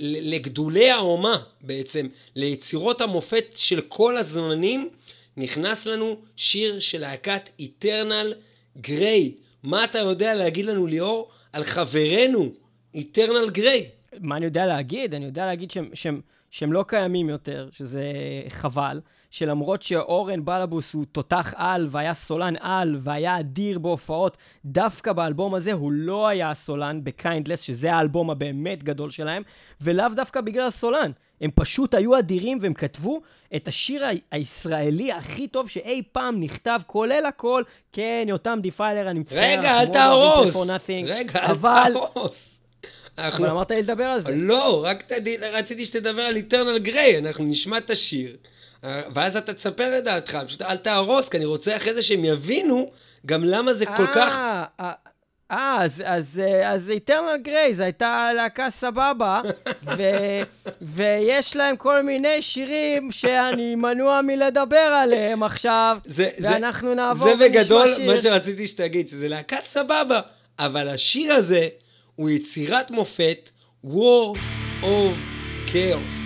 לגדולי האומה בעצם, ליצירות המופת של כל הזמנים, נכנס לנו שיר של להקת איטרנל גריי. מה אתה יודע להגיד לנו, ליאור, על חברנו איטרנל גריי? מה אני יודע להגיד? אני יודע להגיד שהם, שהם, שהם לא קיימים יותר, שזה חבל. שלמרות שאורן בלבוס הוא תותח על והיה סולן על והיה אדיר בהופעות, דווקא באלבום הזה הוא לא היה הסולן בקיינדלס, שזה האלבום הבאמת גדול שלהם, ולאו דווקא בגלל הסולן. הם פשוט היו אדירים והם כתבו את השיר הישראלי הכי טוב שאי פעם נכתב, כולל הכל. כן, יותם דיפיילר, אני מצטער. רגע, אל תהרוס. רגע, אל תהרוס. אבל אמרת לי לדבר על זה. לא, רק רציתי שתדבר על איטרנל גריי, אנחנו נשמע את השיר. ואז אתה תספר את דעתך, פשוט אל תהרוס, כי אני רוצה אחרי זה שהם יבינו גם למה זה כל כך... אה, אה, אה אז, אז, אז איטרנל גריי, זו הייתה להקה סבבה, ו, ויש להם כל מיני שירים שאני מנוע מלדבר עליהם עכשיו, זה, ואנחנו זה, נעבור ונשמע שיר. זה בגדול. מה שרציתי שתגיד, שזה להקה סבבה, אבל השיר הזה הוא יצירת מופת, War of Chaos.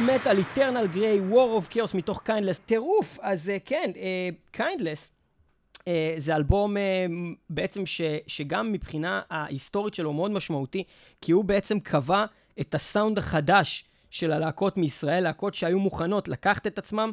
מטאל מטאל, איטרנל גריי, War of Chaos מתוך קיינדלס, טירוף. אז אה, כן, קיינדלס זה אלבום אה, בעצם ש, שגם מבחינה ההיסטורית שלו מאוד משמעותי, כי הוא בעצם קבע את הסאונד החדש של הלהקות מישראל, להקות שהיו מוכנות לקחת את עצמם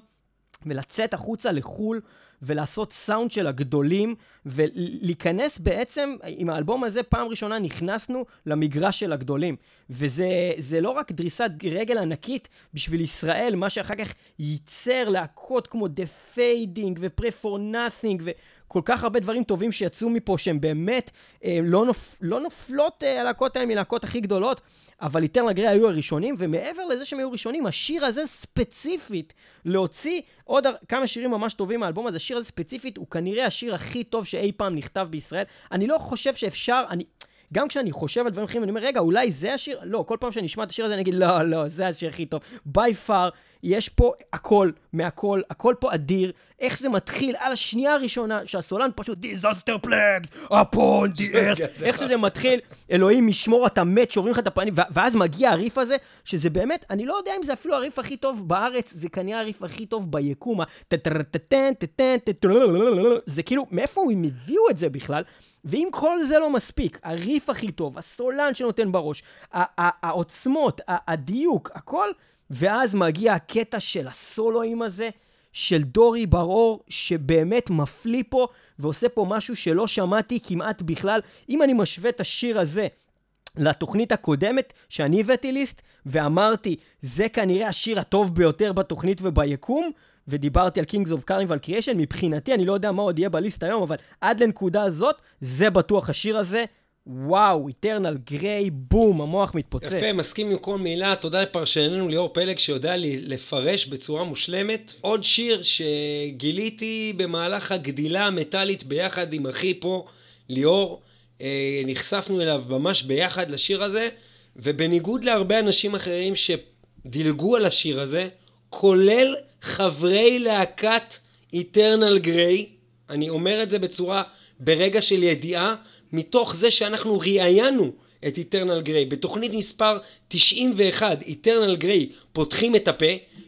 ולצאת החוצה לחו"ל ולעשות סאונד של הגדולים, ולהיכנס בעצם, עם האלבום הזה פעם ראשונה נכנסנו למגרש של הגדולים. וזה לא רק דריסת רגל ענקית בשביל ישראל, מה שאחר כך ייצר להקות כמו The Fading ו-Pray for Nothing וכל כך הרבה דברים טובים שיצאו מפה שהם באמת אה, לא, נופ, לא נופלות אה, הלהקות האלה מלהקות הכי גדולות, אבל איטרנל גריי היו הראשונים, ומעבר לזה שהם היו ראשונים, השיר הזה ספציפית, להוציא עוד כמה שירים ממש טובים מהאלבום הזה, השיר הזה ספציפית הוא כנראה השיר הכי טוב שאי פעם נכתב בישראל. אני לא חושב שאפשר, אני... גם כשאני חושב על דברים אחרים, אני אומר, רגע, אולי זה השיר? לא, כל פעם שאני אשמע את השיר הזה, אני אגיד, לא, לא, זה השיר הכי טוב. ביי פאר, יש פה הכל, מהכל, הכל פה אדיר. איך זה מתחיל על השנייה הראשונה, שהסולן פשוט דיזסטר פלאג, upon the earth. איך שזה מתחיל, אלוהים ישמור, אתה מת, שוברים לך את הפנים, ואז מגיע הריף הזה, שזה באמת, אני לא יודע אם זה אפילו הריף הכי טוב בארץ, זה כנראה הריף הכי טוב ביקום, זה כאילו, מאיפה הם הביאו את זה בכלל? ואם כל זה לא מספיק, הריף הכי טוב, הסולן שנותן בראש, העוצמות, הדיוק, הכל, ואז מגיע הקטע של הסולואים הזה, של דורי בר-אור, שבאמת מפליא פה, ועושה פה משהו שלא שמעתי כמעט בכלל. אם אני משווה את השיר הזה לתוכנית הקודמת, שאני הבאתי ליסט, ואמרתי, זה כנראה השיר הטוב ביותר בתוכנית וביקום, ודיברתי על Kings of Carnival Creation, מבחינתי, אני לא יודע מה עוד יהיה בליסט היום, אבל עד לנקודה הזאת, זה בטוח השיר הזה. וואו, איטרנל גריי, בום, המוח מתפוצץ. יפה, מסכים עם כל מילה. תודה לפרשננו ליאור פלג שיודע לי לפרש בצורה מושלמת. עוד שיר שגיליתי במהלך הגדילה המטאלית ביחד עם אחי פה, ליאור. אה, נחשפנו אליו ממש ביחד לשיר הזה, ובניגוד להרבה אנשים אחרים שדילגו על השיר הזה, כולל חברי להקת איטרנל גריי, אני אומר את זה בצורה, ברגע של ידיעה, מתוך זה שאנחנו ראיינו את איטרנל גריי. בתוכנית מספר 91, איטרנל גריי פותחים את הפה,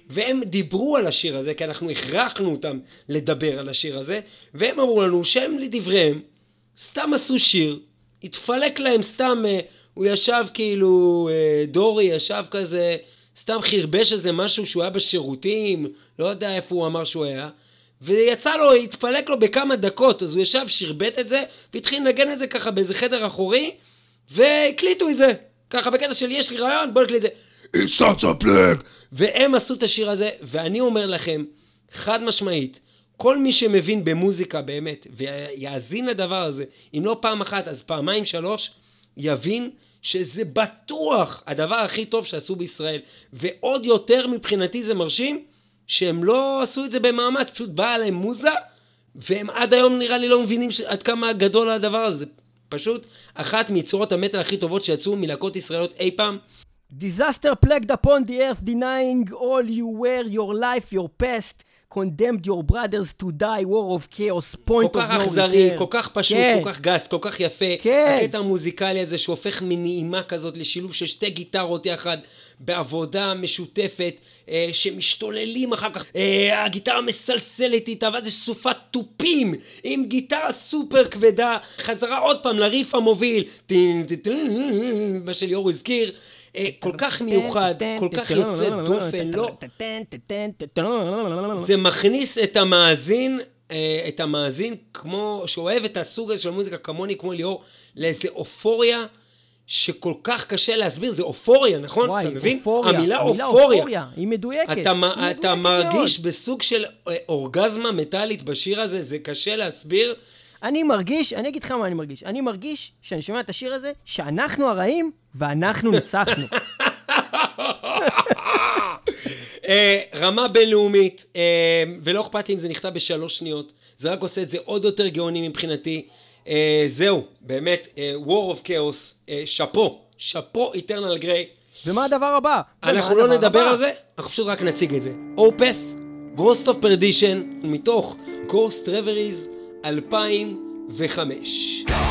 והם דיברו על השיר הזה, כי אנחנו הכרחנו אותם לדבר על השיר הזה, והם אמרו לנו שהם לדבריהם, סתם עשו שיר, התפלק להם סתם, אה, הוא ישב כאילו, אה, דורי ישב כזה, סתם חרבש איזה משהו שהוא היה בשירותים, לא יודע איפה הוא אמר שהוא היה. ויצא לו, התפלק לו בכמה דקות, אז הוא ישב, שרבט את זה, והתחיל לנגן את זה ככה באיזה חדר אחורי, והקליטו את זה. ככה בקטע של יש לי רעיון, בוא נקליט את זה. It's such a plague! והם עשו את השיר הזה, ואני אומר לכם, חד משמעית, כל מי שמבין במוזיקה באמת, ויאזין לדבר הזה, אם לא פעם אחת, אז פעמיים שלוש, יבין שזה בטוח הדבר הכי טוב שעשו בישראל. ועוד יותר מבחינתי זה מרשים, שהם לא עשו את זה במאמץ, פשוט באה להם מוזה, והם עד היום נראה לי לא מבינים ש... עד כמה גדול הדבר הזה. פשוט אחת מיצירות המטאל הכי טובות שיצאו מלהקות ישראליות אי פעם. Disaster plagued upon the earth, denying all you were, your life, your past. Condemned your brothers to die, war of chaos, point of no return. כל כך אכזרי, כל כך פשוט, כן. כל כך גס, כל כך יפה. כן. הקטע המוזיקלי הזה שהופך מנעימה כזאת לשילוב של שתי גיטרות יחד, בעבודה משותפת, אה, שמשתוללים אחר כך. אה, הגיטרה מסלסלת איתה, ואז יש סופת תופים עם גיטרה סופר כבדה. חזרה עוד פעם לריף המוביל, מה שליאור הזכיר. כל כך מיוחד, כל כך יוצא דופן, לא... זה מכניס את המאזין, את המאזין כמו, שאוהב את הסוג הזה של המוזיקה כמוני, כמו ליאור, לאיזה אופוריה. שכל כך קשה להסביר, זה אופוריה, נכון? וואי, אתה מבין? אופוריה. המילה, המילה אופוריה. אופוריה, היא מדויקת. אתה, היא מדויקת אתה מרגיש מאוד. בסוג של אורגזמה מטאלית בשיר הזה, זה קשה להסביר. אני מרגיש, אני אגיד לך מה אני מרגיש. אני מרגיש, שאני שומע את השיר הזה, שאנחנו הרעים ואנחנו ניצחנו. אה, רמה בינלאומית, אה, ולא אכפת לי אם זה נכתב בשלוש שניות, זה רק עושה את זה עוד יותר גאוני מבחינתי. אה, זהו, באמת, War of Chaos, שאפו, שאפו איטרנל גריי. ומה הדבר הבא? אנחנו לא נדבר? על זה, אנחנו פשוט רק נציג את זה. אופת, Ghost of Perdition, מתוך Ghost Reveries 2005.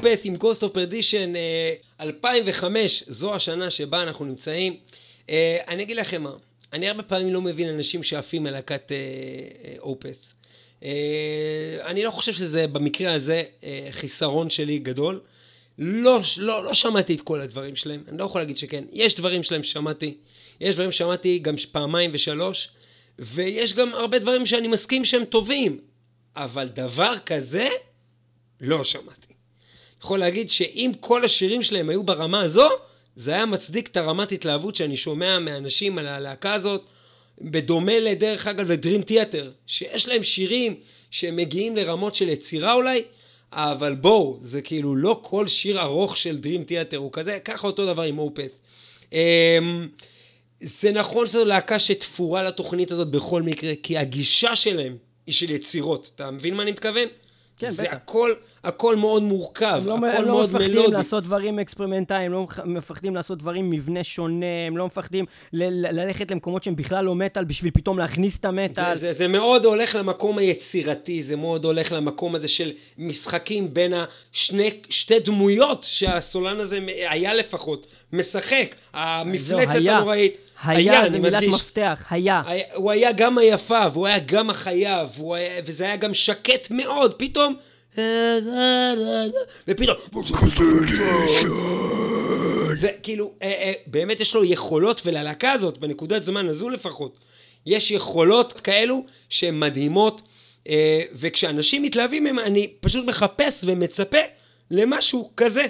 אופת עם Ghost of Perdition, אה, 2005, זו השנה שבה אנחנו נמצאים. אה, אני אגיד לכם מה, אני הרבה פעמים לא מבין אנשים שעפים על להקת אה, אה. אה, אני לא חושב שזה במקרה הזה אה, חיסרון שלי גדול. לא, לא, לא שמעתי את כל הדברים שלהם, אני לא יכול להגיד שכן. יש דברים שלהם ששמעתי, יש דברים ששמעתי גם פעמיים ושלוש, ויש גם הרבה דברים שאני מסכים שהם טובים, אבל דבר כזה, לא שמעתי. יכול להגיד שאם כל השירים שלהם היו ברמה הזו, זה היה מצדיק את הרמת התלהבות שאני שומע מאנשים על הלהקה הזאת, בדומה לדרך אגב לדרים תיאטר, שיש להם שירים שהם מגיעים לרמות של יצירה אולי, אבל בואו, זה כאילו לא כל שיר ארוך של דרים תיאטר הוא כזה, ככה אותו דבר עם אופת. אמ, זה נכון שזו להקה שתפורה לתוכנית הזאת בכל מקרה, כי הגישה שלהם היא של יצירות. אתה מבין מה אני מתכוון? כן, זה בטח. הכל, הכל מאוד מורכב, הם לא, הכל הם לא מאוד מפחדים מלודי. לעשות דברים אקספרימנטליים, הם לא מפח- מפחדים לעשות דברים מבנה שונה, הם לא מפחדים ללכת למקומות שהם בכלל לא מטאל בשביל פתאום להכניס את המטאל. זה, זה, זה מאוד הולך למקום היצירתי, זה מאוד הולך למקום הזה של משחקים בין השני, שתי דמויות שהסולן הזה היה לפחות, משחק. המפלצת היה. הנוראית. היה, זה אני מילת מדגיש. מפתח, היה. היה, הוא היה גם היפה, והוא היה גם והוא היה, וזה היה גם שקט מאוד, פתאום... ופתאום... זה כאילו, אה, אה, באמת יש לו יכולות, וללהקה הזאת, בנקודת זמן הזו לפחות, יש יכולות כאלו שהן מדהימות, אה, וכשאנשים מתלהבים מהם, אני פשוט מחפש ומצפה למשהו כזה.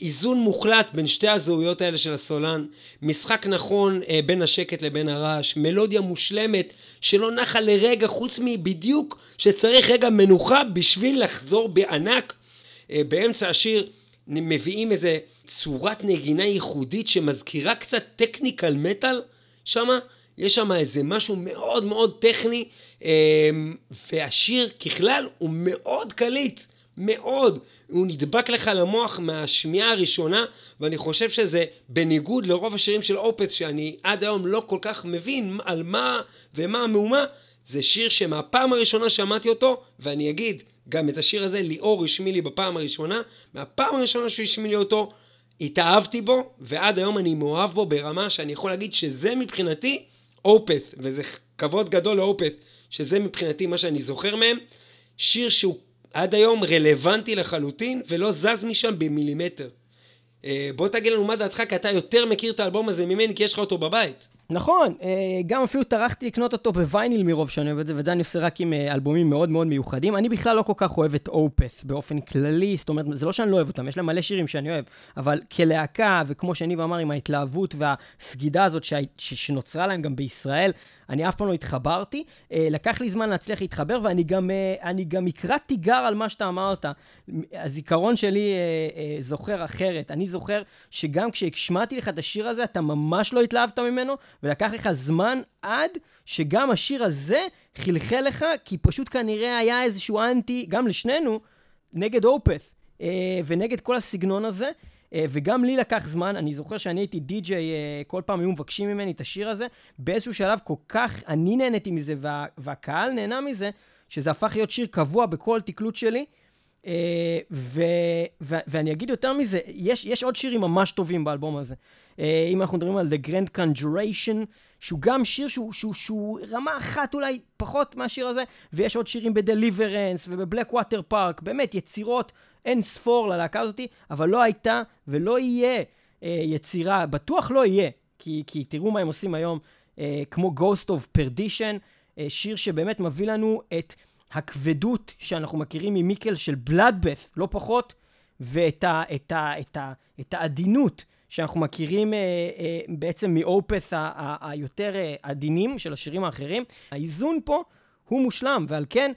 איזון מוחלט בין שתי הזהויות האלה של הסולן, משחק נכון אה, בין השקט לבין הרעש, מלודיה מושלמת שלא נחה לרגע חוץ מבדיוק שצריך רגע מנוחה בשביל לחזור בענק. אה, באמצע השיר מביאים איזה צורת נגינה ייחודית שמזכירה קצת טכניקל מטאל שמה, יש שם איזה משהו מאוד מאוד טכני, אה, והשיר ככלל הוא מאוד קליט. מאוד. הוא נדבק לך למוח מהשמיעה הראשונה, ואני חושב שזה בניגוד לרוב השירים של אופס, שאני עד היום לא כל כך מבין על מה ומה המהומה, זה שיר שמהפעם הראשונה שמעתי אותו, ואני אגיד, גם את השיר הזה ליאור השמיע לי בפעם הראשונה, מהפעם הראשונה שהוא השמיע לי אותו, התאהבתי בו, ועד היום אני מאוהב בו ברמה שאני יכול להגיד שזה מבחינתי אופס, וזה כבוד גדול לאופס, שזה מבחינתי מה שאני זוכר מהם, שיר שהוא עד היום רלוונטי לחלוטין, ולא זז משם במילימטר. אה, בוא תגיד לנו מה דעתך, כי אתה יותר מכיר את האלבום הזה ממני, כי יש לך אותו בבית. נכון, אה, גם אפילו טרחתי לקנות אותו בווייניל מרוב שאני אוהב את זה, ואת זה אני עושה רק עם אה, אלבומים מאוד מאוד מיוחדים. אני בכלל לא כל כך אוהב את אופס באופן כללי, זאת אומרת, זה לא שאני לא אוהב אותם, יש להם מלא שירים שאני אוהב, אבל כלהקה, וכמו שניב אמר, עם ההתלהבות והסגידה הזאת שה... ש... שנוצרה להם גם בישראל, אני אף פעם לא התחברתי. אה, לקח לי זמן להצליח להתחבר, ואני גם, גם אקרא תיגר על מה שאתה אמרת. הזיכרון שלי זוכר אחרת. אני זוכר שגם כשהשמעתי לך את השיר הזה, אתה ממש לא התלהבת ממנו, ולקח לך זמן עד שגם השיר הזה חלחל לך, כי פשוט כנראה היה איזשהו אנטי, גם לשנינו, נגד אופס, אה, ונגד כל הסגנון הזה. אה, וגם לי לקח זמן, אני זוכר שאני הייתי די-ג'יי, אה, כל פעם היו מבקשים ממני את השיר הזה, באיזשהו שלב כל כך, אני נהניתי מזה, וה, והקהל נהנה מזה, שזה הפך להיות שיר קבוע בכל תקלוט שלי. אה, ו, ו, ואני אגיד יותר מזה, יש, יש עוד שירים ממש טובים באלבום הזה. אה, אם אנחנו מדברים על The Grand Conjuration, שהוא גם שיר שהוא, שהוא, שהוא רמה אחת אולי פחות מהשיר הזה, ויש עוד שירים ב-Deliverance ובבלק ווטר פארק, באמת יצירות אין ספור ללהקה הזאתי, אבל לא הייתה ולא יהיה אה, יצירה, בטוח לא יהיה, כי, כי תראו מה הם עושים היום, אה, כמו Ghost of Perdition, אה, שיר שבאמת מביא לנו את הכבדות שאנחנו מכירים ממיקל של בלאדבeth, לא פחות, ואת ה, את ה, את ה, את העדינות שאנחנו מכירים אה, אה, בעצם מאופס היותר אה, עדינים של השירים האחרים. האיזון פה הוא מושלם, ועל כן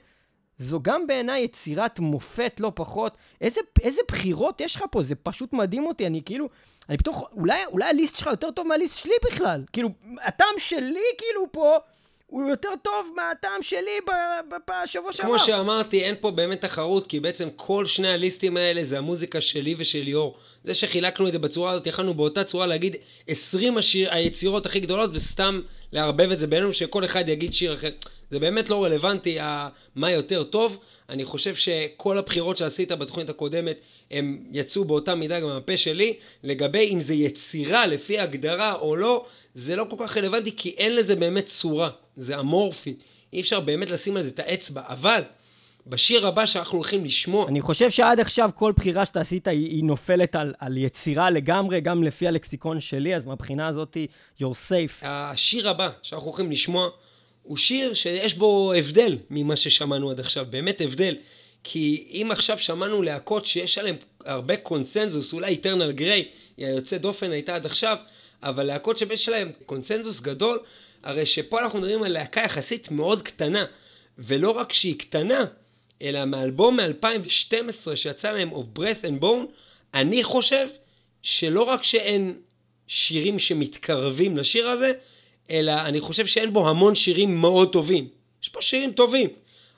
זו גם בעיניי יצירת מופת לא פחות. איזה, איזה בחירות יש לך פה, זה פשוט מדהים אותי, אני כאילו, אני פתאום, אולי, אולי הליסט שלך יותר טוב מהליסט שלי בכלל. כאילו, הטעם שלי כאילו פה הוא יותר טוב מהטעם שלי בשבוע שעבר. כמו שאמרתי, אין פה באמת תחרות, כי בעצם כל שני הליסטים האלה זה המוזיקה שלי ושל ליאור. זה שחילקנו את זה בצורה הזאת, יכלנו באותה צורה להגיד 20 השיר, היצירות הכי גדולות, וסתם לערבב את זה בינינו, שכל אחד יגיד שיר אחר. זה באמת לא רלוונטי מה יותר טוב. אני חושב שכל הבחירות שעשית בתוכנית הקודמת, הם יצאו באותה מידה גם מהפה שלי. לגבי אם זה יצירה לפי הגדרה או לא, זה לא כל כך רלוונטי, כי אין לזה באמת צורה. זה אמורפי. אי אפשר באמת לשים על זה את האצבע. אבל, בשיר הבא שאנחנו הולכים לשמוע, אני חושב שעד עכשיו כל בחירה שאתה עשית היא, היא נופלת על, על יצירה לגמרי, גם לפי הלקסיקון שלי, אז מהבחינה הזאת, you're safe. השיר הבא שאנחנו הולכים לשמוע, הוא שיר שיש בו הבדל ממה ששמענו עד עכשיו, באמת הבדל. כי אם עכשיו שמענו להקות שיש עליהן הרבה קונצנזוס, אולי איטרנל גריי, היא היוצא דופן הייתה עד עכשיו, אבל להקות שיש להן קונצנזוס גדול, הרי שפה אנחנו מדברים על להקה יחסית מאוד קטנה. ולא רק שהיא קטנה, אלא מאלבום מ-2012 שיצא להם of breath and bone, אני חושב שלא רק שאין שירים שמתקרבים לשיר הזה, אלא אני חושב שאין בו המון שירים מאוד טובים. יש פה שירים טובים,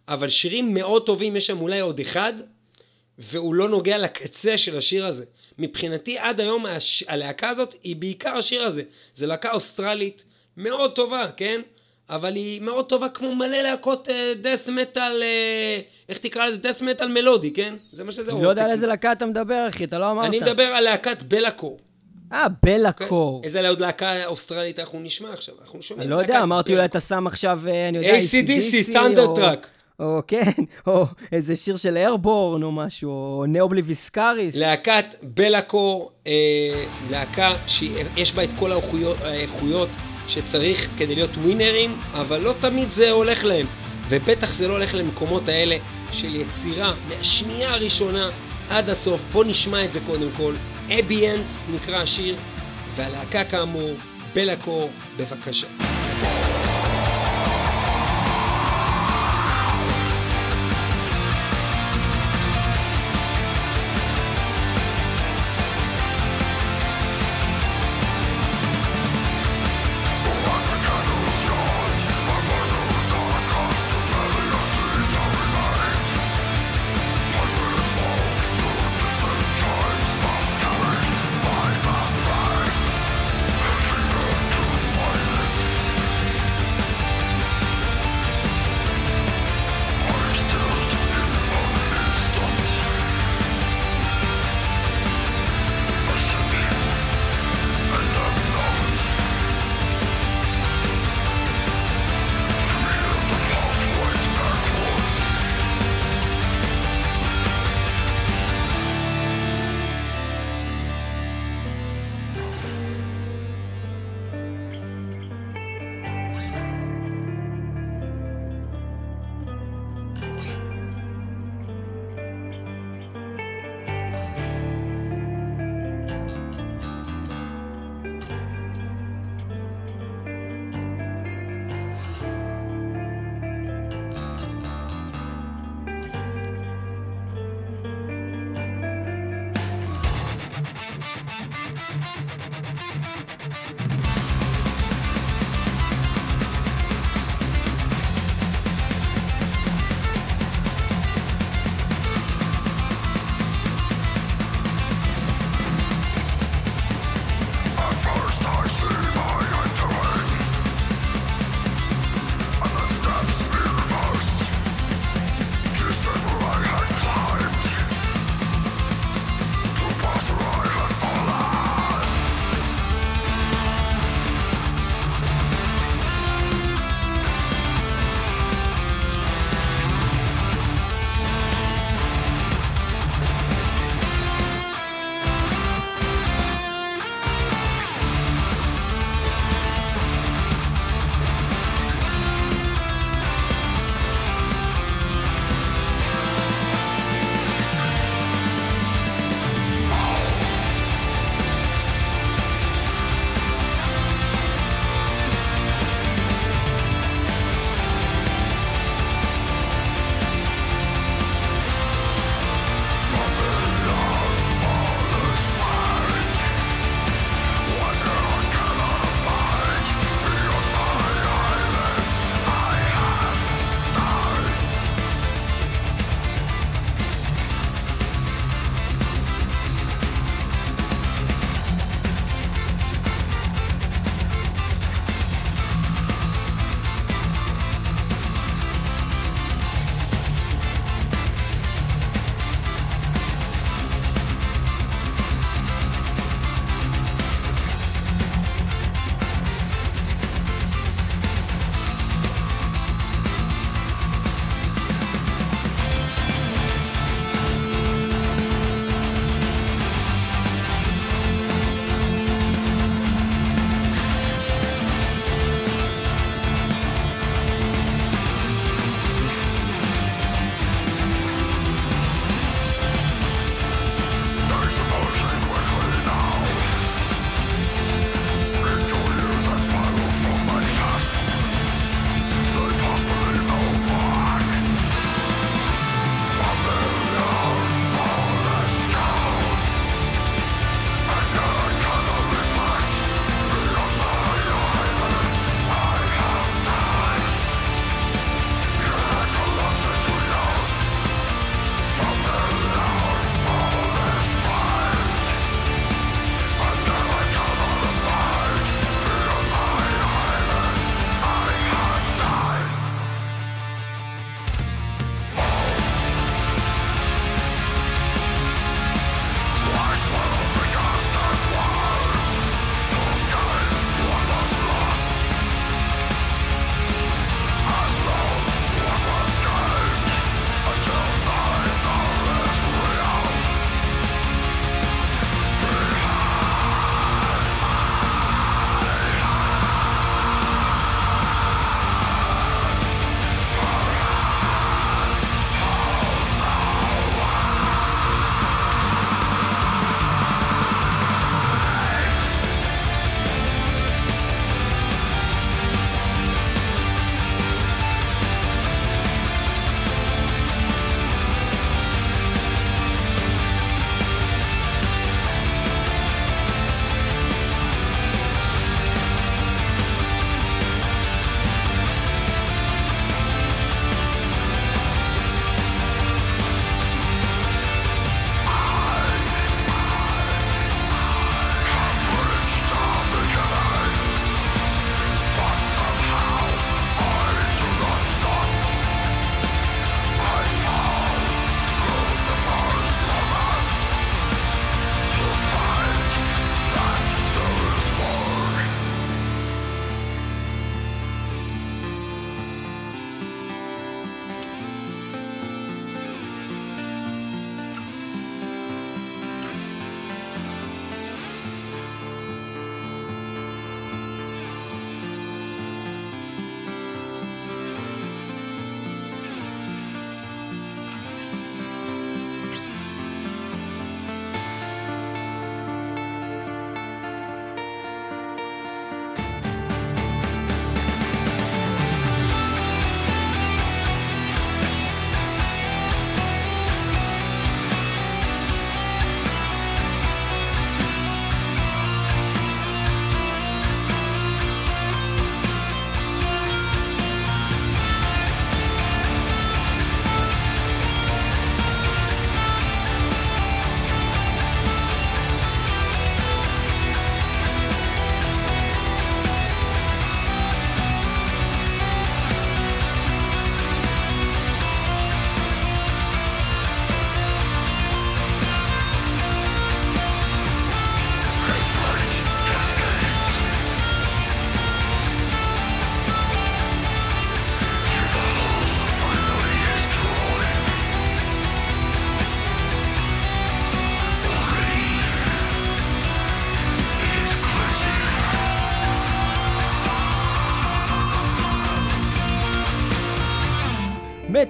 אבל שירים מאוד טובים, יש שם אולי עוד אחד, והוא לא נוגע לקצה של השיר הזה. מבחינתי עד היום הש... הלהקה הזאת היא בעיקר השיר הזה. זו להקה אוסטרלית מאוד טובה, כן? אבל היא מאוד טובה כמו מלא להקות דאט מטאל, איך תקרא לזה? דאט מטאל מלודי, כן? זה מה שזה. אני לא יודע על. איזה להקה אתה מדבר, אחי, אתה לא אמרת. אני מדבר על להקת בלאקור. אה, בלאקור. איזה עוד להקה אוסטרלית אנחנו נשמע עכשיו? אנחנו שומעים אני לא יודע, אמרתי אולי. אתה שם עכשיו, אה, אני יודע, ACDC, Thunder Truck. או כן, או איזה שיר של איירבורן או משהו, או נאובליביסקאריס. להקת בלאקור, אה, להקה שיש בה את כל האיכויות שצריך כדי להיות ווינרים, אבל לא תמיד זה הולך להם. ובטח זה לא הולך למקומות האלה של יצירה מהשנייה הראשונה עד הסוף. בוא נשמע את זה קודם כל. אביאנס נקרא השיר, והלהקה כאמור, בלאקור, בבקשה.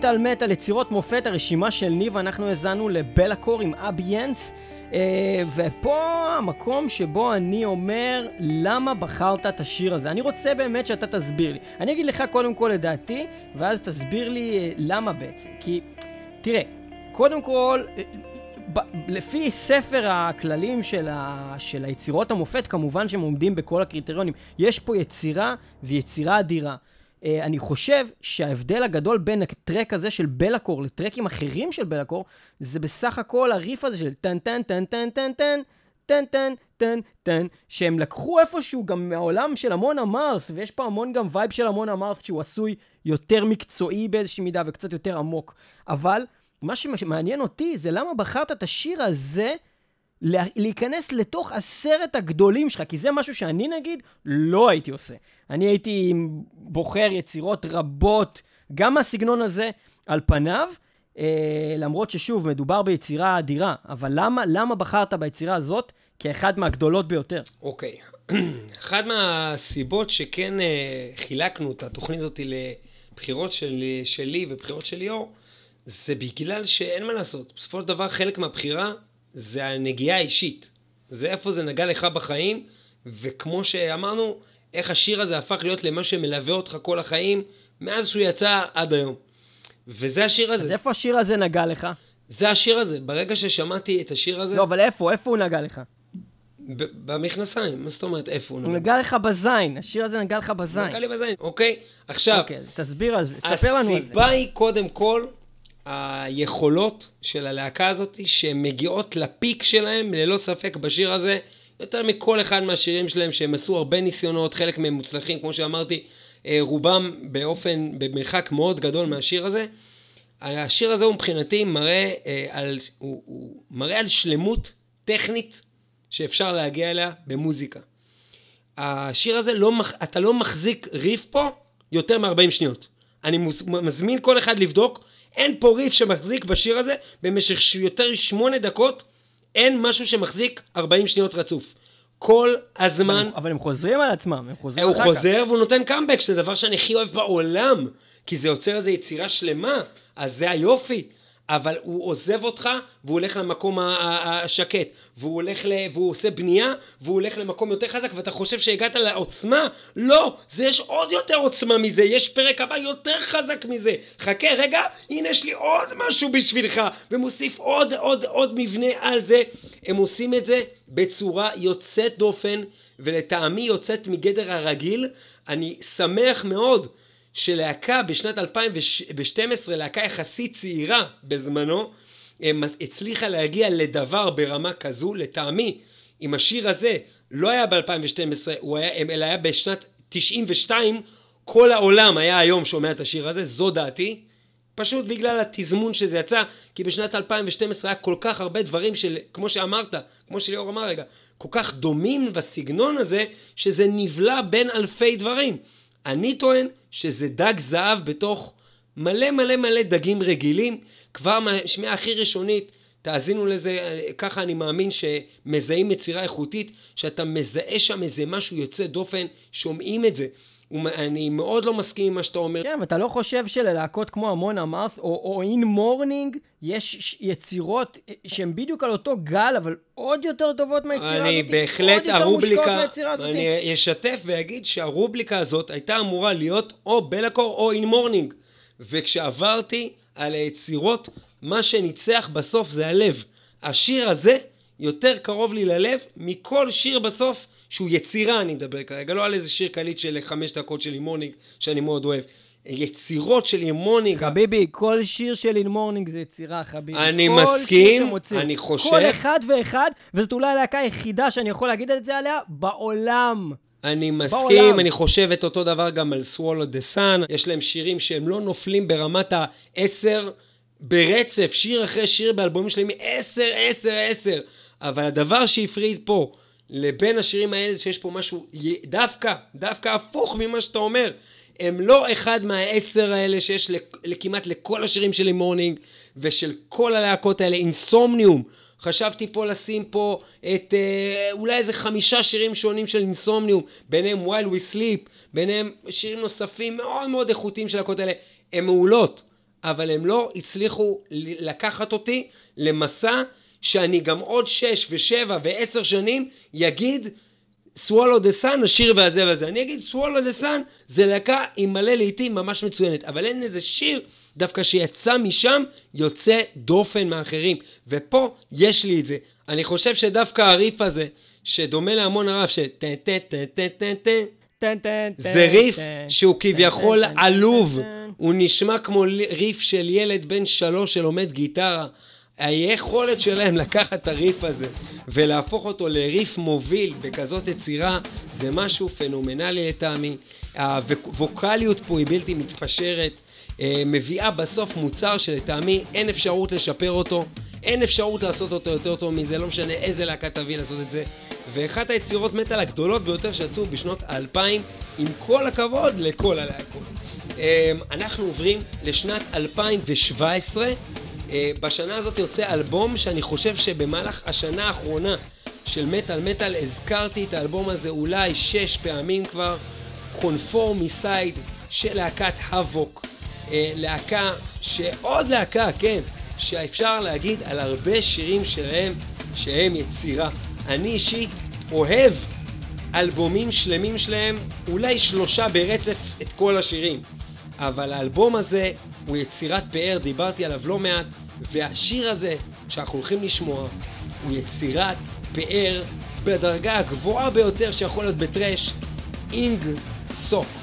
מטאל מטאל, יצירות מופת, הרשימה של ניב, אנחנו האזנו לבלקור עם אביאנס. אה, ופה המקום שבו אני אומר, למה בחרת את השיר הזה? אני רוצה באמת שאתה תסביר לי. אני אגיד לך קודם כל את דעתי, ואז תסביר לי אה, למה בעצם. כי, תראה, קודם כל, אה, ב- לפי ספר הכללים של, ה, של היצירות המופת, כמובן שהם עומדים בכל הקריטריונים. יש פה יצירה ויצירה אדירה. אני חושב שההבדל הגדול בין ה track הזה של Be'lakor לטרקים אחרים של Be'lakor, זה בסך הכל הריף הזה של טן טן טן טן טן טן. טן טן טן טן, שהם לקחו איפשהו גם מהעולם של Amon Amarth, ויש פה המון גם vibe של Amon Amarth שהוא עשוי יותר מקצועי באיזושהי מידה וקצת יותר עמוק. אבל מה שמעניין אותי זה למה בחרת את השיר הזה להיכנס לתוך עשרת הגדולים שלך, כי זה משהו שאני נגיד לא הייתי עושה. אני הייתי בוחר יצירות רבות, גם מהסגנון הזה על פניו, אה, למרות ששוב, מדובר ביצירה אדירה, אבל למה, למה בחרת ביצירה הזאת כאחד מהגדולות ביותר? אוקיי. אחת מהסיבות שכן אה, חילקנו את התוכנית הזאת לבחירות של, שלי ובחירות של ליאור, זה בגלל שאין מה לעשות. בסופו של דבר חלק מהבחירה זה הנגיעה האישית. זה איפה זה נגע לך בחיים, וכמו שאמרנו, איך השיר הזה הפך להיות למה שמלווה אותך כל החיים, מאז שהוא יצא עד היום. וזה השיר הזה. אז איפה השיר הזה נגע לך? זה השיר הזה. ברגע ששמעתי את השיר הזה, לא, אבל איפה? איפה הוא נגע לך? במכנסיים. מה זאת אומרת, איפה הוא הוא נגע לך בזין, השיר הזה נגע לך בזין. נגע לי בזין. אוקיי, עכשיו, אוקיי, תסביר על זה, ספר לנו על זה. הסיבה היא קודם כל היכולות של הלהקה הזאת, שהן מגיעות לפיק שלהם, ללא ספק, בשיר הזה, יותר מכל אחד מהשירים שלהם, שהם עשו הרבה ניסיונות, חלק מהם מוצלחים, כמו שאמרתי, אה, רובם באופן, במרחק מאוד גדול מהשיר הזה. השיר הזה הוא מבחינתי מראה אה, על, הוא, הוא מראה על שלמות טכנית שאפשר להגיע אליה במוזיקה. השיר הזה, לא, אתה לא מחזיק ריף פה יותר מ-40 שניות. אני מוז- מזמין כל אחד לבדוק, אין פה ריף שמחזיק בשיר הזה במשך יותר משמונה דקות, אין משהו שמחזיק 40 שניות רצוף. כל הזמן אבל הם חוזרים על עצמם, הם חוזרים הוא אחר כך. חוזר והוא נותן קאמבק, שזה דבר שאני הכי אוהב בעולם, כי זה יוצר איזו יצירה שלמה, אז זה היופי. אבל הוא עוזב אותך, והוא הולך למקום השקט, והוא הולך ל... והוא עושה בנייה, והוא הולך למקום יותר חזק, ואתה חושב שהגעת לעוצמה? לא, זה יש עוד יותר עוצמה מזה, יש פרק הבא יותר חזק מזה. חכה, רגע, הנה יש לי עוד משהו בשבילך, ומוסיף עוד, עוד, עוד מבנה על זה. הם עושים את זה בצורה יוצאת דופן, ולטעמי יוצאת מגדר הרגיל. אני שמח מאוד שלהקה בשנת 2012, להקה יחסית צעירה בזמנו, הצליחה להגיע לדבר ברמה כזו, לטעמי, אם השיר הזה לא היה ב-2012, הוא היה, אלא היה בשנת 92, כל העולם היה היום שומע את השיר הזה, זו דעתי. פשוט בגלל התזמון שזה יצא, כי בשנת 2012 היה כל כך הרבה דברים של, כמו שאמרת, כמו שליאור אמר רגע, כל כך דומים בסגנון הזה, שזה נבלע בין אלפי דברים. אני טוען שזה דג זהב בתוך מלא מלא מלא דגים רגילים, כבר מהשמיעה הכי ראשונית, תאזינו לזה, ככה אני מאמין שמזהים יצירה איכותית, שאתה מזהה שם איזה משהו יוצא דופן, שומעים את זה. אני מאוד לא מסכים עם מה שאתה אומר. כן, ואתה לא חושב שללהקות כמו Amon Amarth, או, או In Mourning, יש יצירות שהן בדיוק על אותו גל, אבל עוד יותר טובות מהיצירה הזאת? אני בהחלט, עוד יותר מושקעות הרובריקה, מהיצירה הזאת? אני אשתף ואגיד שהרובריקה הזאת הייתה אמורה להיות או Be'lakor או In Mourning. וכשעברתי על היצירות, מה שניצח בסוף זה הלב. השיר הזה יותר קרוב לי ללב מכל שיר בסוף שהוא יצירה, אני מדבר כרגע, לא על איזה שיר קליט של חמש דקות של In Mourning, שאני מאוד אוהב. יצירות של In Mourning, חביבי, כל שיר של In Mourning זה יצירה, חביבי. אני כן מסכים, שמוציא. אני חושב- כל אחד ואחד, וזאת אולי הלהקה היחידה שאני יכול להגיד את זה עליה, בעולם. אני מסכים, בעולם. אני חושב את אותו דבר גם על Swallow the Sun, יש להם שירים שהם לא נופלים ברמת העשר ברצף, שיר אחרי שיר באלבומים שלהם, עשר, עשר, עשר. אבל הדבר שהפריד פה לבין השירים האלה, שיש פה משהו דווקא, דווקא הפוך ממה שאתה אומר. הם לא אחד מהעשר האלה שיש לכמעט לכל השירים של In Mourning ושל כל הלהקות האלה, Insomnium. חשבתי פה לשים פה את אה, אולי איזה חמישה שירים שונים של Insomnium, ביניהם While We Sleep, ביניהם שירים נוספים מאוד מאוד איכותיים של הלהקות האלה, הן מעולות. אבל הם לא הצליחו לקחת אותי למסע שאני גם עוד שש ושבע ועשר שנים יגיד Swallow the Sun, השיר והזה והזה. אני אגיד Swallow the Sun, זה להקה עם מלא להיטים ממש מצוינת, אבל אין איזה שיר דווקא שיצא משם, יוצא דופן מאחרים. ופה יש לי את זה. אני חושב שדווקא הריף הזה, שדומה ל Amon Amarth של טן טן טן טן טן טן, זה ריף שהוא כביכול עלוב. הוא נשמע כמו ריף של ילד בן שלוש שלומד גיטרה. היכולת שלהם לקחת את הריף הזה ולהפוך אותו לריף מוביל בכזאת יצירה זה משהו פנומנלי לטעמי. הווקאליות פה היא בלתי מתפשרת, אה, מביאה בסוף מוצר שלטעמי אין אפשרות לשפר אותו, אין אפשרות לעשות אותו יותר טוב מזה, לא משנה איזה להקה תביא לעשות את זה. ואחת היצירות מטאל הגדולות ביותר שיצאו בשנות האלפיים, עם כל הכבוד לכל הלהקות. אה, אנחנו עוברים לשנת 2017. אה, בשנה הזאת יוצא אלבום שאני חושב שבמהלך השנה האחרונה של מטאל מטאל הזכרתי את האלבום הזה אולי שש פעמים כבר. קונפורמיסייד של להקת האבוק. אה, להקה שעוד להקה, כן, שאפשר להגיד על הרבה שירים שלהם שהם יצירה. אני אישית אוהב אלבומים שלמים שלהם, אולי שלושה ברצף את כל השירים. אבל האלבום הזה הוא יצירת פאר, דיברתי עליו לא מעט, והשיר הזה שאנחנו הולכים לשמוע הוא יצירת פאר בדרגה הגבוהה ביותר שיכול להיות בטרש, אינג סוק.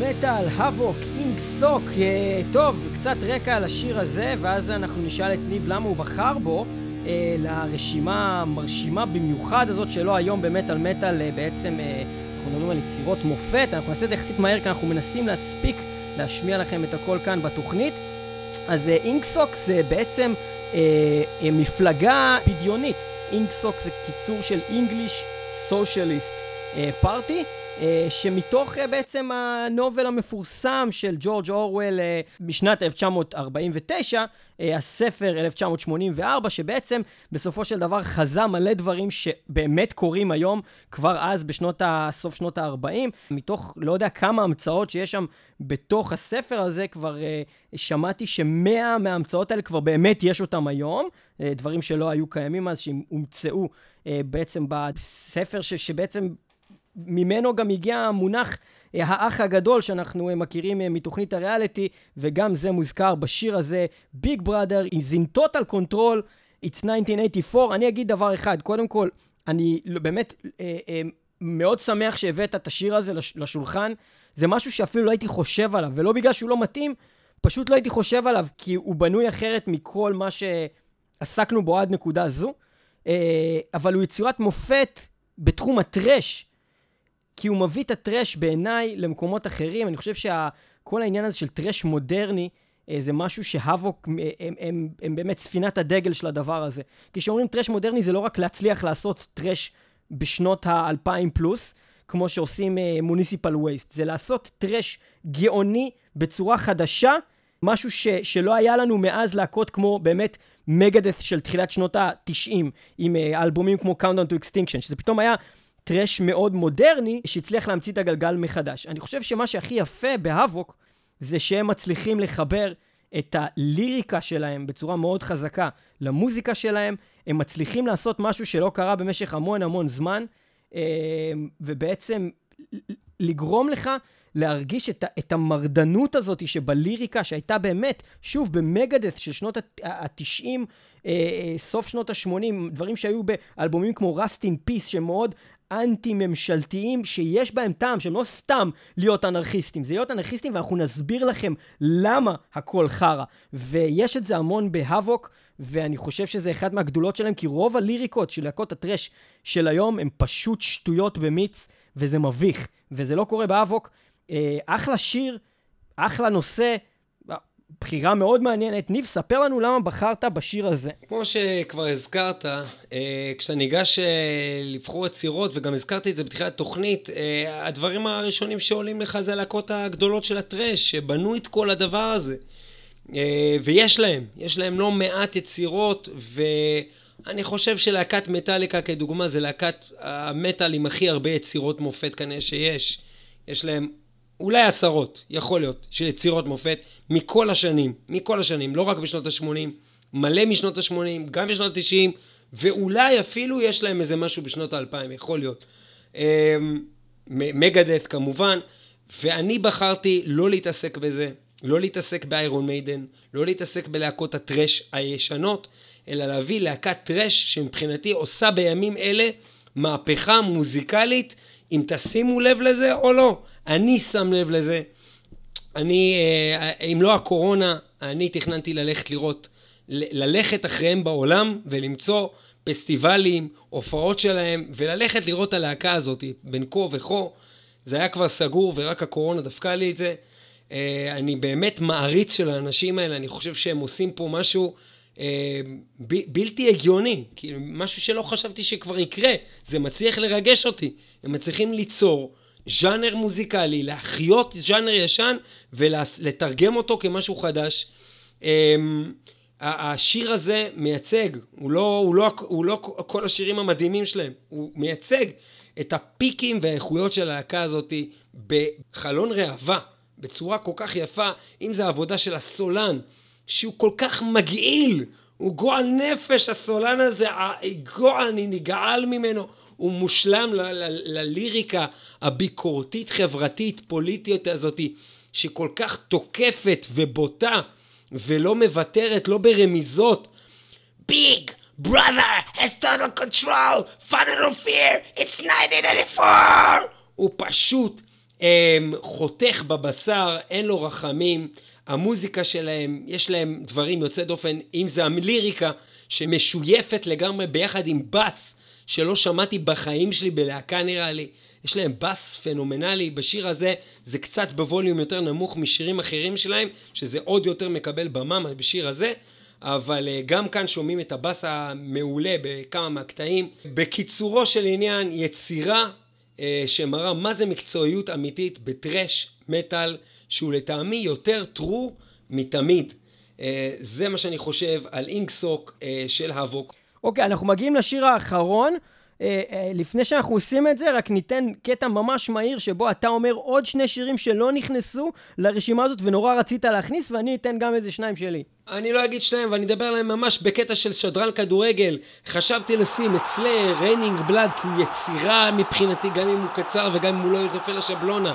מטאל האבוק, אינק סוק. אה, טוב, קצת רקע על השיר הזה, ואז אנחנו נשאל את ניב למה הוא בחר בו. אה, לרשימה המרשימה במיוחד הזאת שלו היום במטאל מטאל, אה, בעצם אה, אנחנו מדברים על יצירות מופת, אנחנו נעשה את זה יחסית מהר כי אנחנו מנסים להספיק להשמיע לכם את הכל כאן בתוכנית. אז אינקסוק זה בעצם אה, אה, מפלגה בדיונית. אינקסוק זה קיצור של English Socialist אה, Party. אה, שמתוך אה, בעצם הנובל המפורסם של ג'ורג' אורוול משנת 1949, הספר 1984, שבעצם בסופו של דבר חזה מלא דברים שבאמת קורים היום, כבר אז בשנות ה... סוף שנות ה-40. מתוך לא יודע כמה המצאות שיש שם בתוך הספר הזה, כבר שמעתי שמאה מההמצאות האלה כבר באמת יש אותם היום, דברים שלא היו קיימים אז, שהומצאו בעצם בספר ש... שבעצם ממנו גם הגיע המונח אה, האח הגדול שאנחנו אה, מכירים אה, מתוכנית הריאליטי, וגם זה מוזכר בשיר הזה, ביג בראדר is in total control, it's 1984. אני אגיד דבר אחד, קודם כל, אני באמת אה, אה, מאוד שמח שהבאת את השיר הזה לשולחן. זה משהו שאפילו לא הייתי חושב עליו, ולא בגלל שהוא לא מתאים, פשוט לא הייתי חושב עליו, כי הוא בנוי אחרת מכל מה שעסקנו בו עד נקודה זו. אבל הוא יצירת מופת בתחום הטרש, כי הוא מביא את הטרש בעיניי למקומות אחרים. אני חושב שכל העניין הזה של טרש מודרני, אה, זה משהו שהאבוק הם, הם, הם, הם באמת ספינת הדגל של הדבר הזה. כשאומרים טרש מודרני זה לא רק להצליח לעשות טרש בשנות האלפיים פלוס, כמו שעושים מוניסיפל uh, וייסט, זה לעשות טרש גאוני בצורה חדשה, משהו ש, שלא היה לנו מאז להקות כמו באמת מגדס של תחילת שנות ה-90, עם uh, אלבומים כמו Countdown to Extinction, שזה פתאום היה טרש מאוד מודרני, שהצליח להמציא את הגלגל מחדש. אני חושב שמה שהכי יפה בהאבוק, זה שהם מצליחים לחבר את הליריקה שלהם בצורה מאוד חזקה למוזיקה שלהם, הם מצליחים לעשות משהו שלא קרה במשך המון המון זמן, אה, ובעצם לגרום לך להרגיש את, את המרדנות הזאת שבליריקה, שהייתה באמת, שוב, במגדס של שנות ה-90, אה, אה, סוף שנות ה-80, דברים שהיו באלבומים כמו Rust in Peace, שמאוד אנטי-ממשלתיים שיש בהם טעם, שהם לא סתם להיות אנרכיסטים, זה להיות אנרכיסטים ואנחנו נסביר לכם למה הכל חרא. ויש את זה המון בהאבוק, ואני חושב שזה אחד מהגדולות שלהם, כי רוב הליריקות של להקות הטרש של היום הם פשוט שטויות במיץ, וזה מביך, וזה לא קורה בהאבוק. אה, אחלה שיר, אחלה נושא, בחירה מאוד מעניינת. ניב, ספר לנו למה בחרת בשיר הזה. כמו שכבר הזכרת, אה, כשאתה ניגש אה, לבחור יצירות, וגם הזכרתי את זה בתחילת התוכנית, אה, הדברים הראשונים שעולים לך זה הלהקות הגדולות של הטרש, שבנו את כל הדבר הזה. ויש להם, יש להם לא מעט יצירות, ואני חושב שלהקת מטאליקה כדוגמה, זה להקת המטאל עם הכי הרבה יצירות מופת כנראה שיש. יש להם אולי עשרות, יכול להיות, של יצירות מופת מכל השנים, מכל השנים, לא רק בשנות ה-80, מלא משנות ה-80, גם בשנות ה-90, ואולי אפילו יש להם איזה משהו בשנות ה-2000, יכול להיות. אמ, מגדeth כמובן, ואני בחרתי לא להתעסק בזה, לא להתעסק באיירון מיידן, לא להתעסק בלהקות הטרש הישנות, אלא להביא להקת טרש שמבחינתי עושה בימים אלה מהפכה מוזיקלית, אם תשימו לב לזה או לא. אני שם לב לזה. אני, אה, אם לא הקורונה, אני תכננתי ללכת לראות, ללכת אחריהם בעולם ולמצוא פסטיבלים, הופעות שלהם, וללכת לראות את הלהקה הזאת, בין כה וכה. זה היה כבר סגור ורק הקורונה דפקה לי את זה. אה, אני באמת מעריץ של האנשים האלה, אני חושב שהם עושים פה משהו אה, ב- בלתי הגיוני, כאילו משהו שלא חשבתי שכבר יקרה, זה מצליח לרגש אותי. הם מצליחים ליצור ז'אנר מוזיקלי, להחיות ז'אנר ישן ולתרגם אותו כמשהו חדש. אמ, השיר הזה מייצג, הוא לא, הוא, לא, הוא לא כל השירים המדהימים שלהם, הוא מייצג את הפיקים והאיכויות של הלהקה הזאת בחלון ראווה, בצורה כל כך יפה, אם זה העבודה של הסולן, שהוא כל כך מגעיל, הוא גועל נפש, הסולן הזה, גועל, אני נגעל ממנו, הוא מושלם לליריקה הביקורתית, חברתית, פוליטית הזאתי, שכל כך תוקפת ובוטה, ולא מוותרת, לא ברמיזות. ביג! brother has total control, funnel of fear, it's 1994! הוא פשוט אמ, חותך בבשר, אין לו רחמים. המוזיקה שלהם, יש להם דברים יוצאי דופן, אם זה הליריקה שמשויפת לגמרי ביחד עם בס, שלא שמעתי בחיים שלי בלהקה נראה לי. יש להם בס פנומנלי, בשיר הזה זה קצת בווליום יותר נמוך משירים אחרים שלהם, שזה עוד יותר מקבל במה בשיר הזה. אבל אה, גם כאן שומעים את הבאס המעולה בכמה מהקטעים. בקיצורו של עניין, יצירה אה, שמראה מה זה מקצועיות אמיתית בטרש מטאל, שהוא לטעמי יותר טרו מתמיד. אה, זה מה שאני חושב על אינקסוק אה, של האבוק. אוקיי, אנחנו מגיעים לשיר האחרון. אה, אה, לפני שאנחנו עושים את זה, רק ניתן קטע ממש מהיר שבו אתה אומר עוד שני שירים שלא נכנסו לרשימה הזאת ונורא רצית להכניס, ואני אתן גם איזה שניים שלי. אני לא אגיד שניים, ואני אדבר עליהם ממש בקטע של שדרן כדורגל. חשבתי לשים Slayer, Raining Blood, כי הוא יצירה מבחינתי, גם אם הוא קצר וגם אם הוא לא נופל לשבלונה.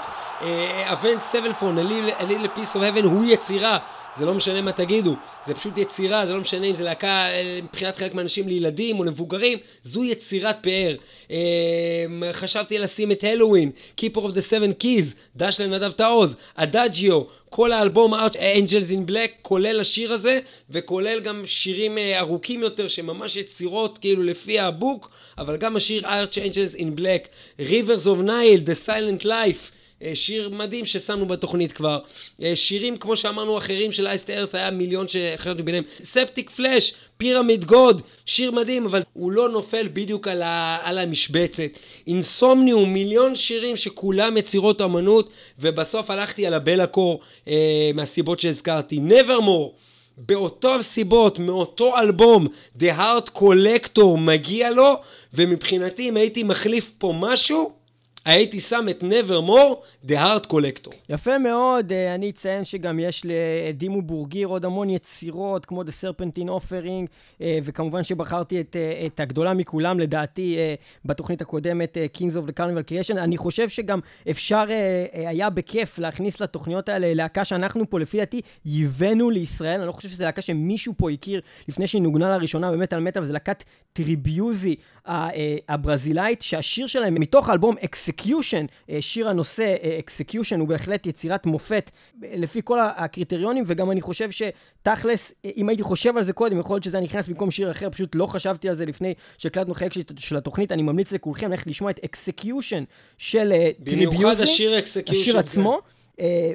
Avenged Sevenfold, A Little Piece of Heaven, הוא יצירה. זה לא משנה מה תגידו, זה פשוט יצירה, זה לא משנה אם זה להקה אה, מבחינת חלק מהאנשים לילדים או למבוגרים, זו יצירת פאר. אה, חשבתי לשים את Helloween, Keeper of the Seven Keys, דש לנדב תעוז, Adagio, כל האלבום Archangels in Black, כולל השיר הזה, וכולל גם שירים אה, ארוכים יותר, שממש יצירות כאילו לפי ה book, אבל גם השיר Archangels in Black, Rivers of Nihil, The Silent Life, שיר מדהים ששמנו בתוכנית כבר. אה, שירים, כמו שאמרנו, אחרים של Iced Earth היה מיליון שהחלטנו ביניהם. Septicflesh, Pyramid God, שיר מדהים, אבל הוא לא נופל בדיוק על, ה, על המשבצת. Insomnium, מיליון שירים שכולם יצירות אמנות, ובסוף הלכתי על ה Be'lakor אה, מהסיבות שהזכרתי. Nevermore. באותו סיבות, מאותו אלבום, The Heart Collector מגיע לו, ומבחינתי אם הייתי מחליף פה משהו, הייתי שם את Nevermore, The Heart Collector. יפה מאוד, אה, אני אציין שגם יש לדימו בורגיר עוד המון יצירות, כמו The Serpentine Offering, אה, וכמובן שבחרתי את, אה, את הגדולה מכולם, לדעתי, בתוכנית הקודמת, Kings of the Carnival Creation. אני חושב שגם אפשר היה בכיף להכניס לתוכניות האלה להקה שאנחנו פה, לפי דעתי, ייבאנו לישראל. אני לא חושב שזו להקה שמישהו פה הכיר לפני שהיא נוגנה לראשונה במטאל מטאל, וזו להקת Tribuzy הברזילאית, שהשיר שלהם מתוך האלבום Ex Execution, אה, שיר הנושא Execution הוא בהחלט יצירת מופת לפי כל הקריטריונים, וגם אני חושב שתכלס, אה, אם הייתי חושב על זה קודם, יכול להיות שזה היה נכנס במקום שיר אחר, פשוט לא חשבתי על זה לפני שהקלטנו חלק של התוכנית, אני ממליץ לכולכם ללכת לשמוע את Execution של Tribuzy. השיר. השיר עצמו. Uh,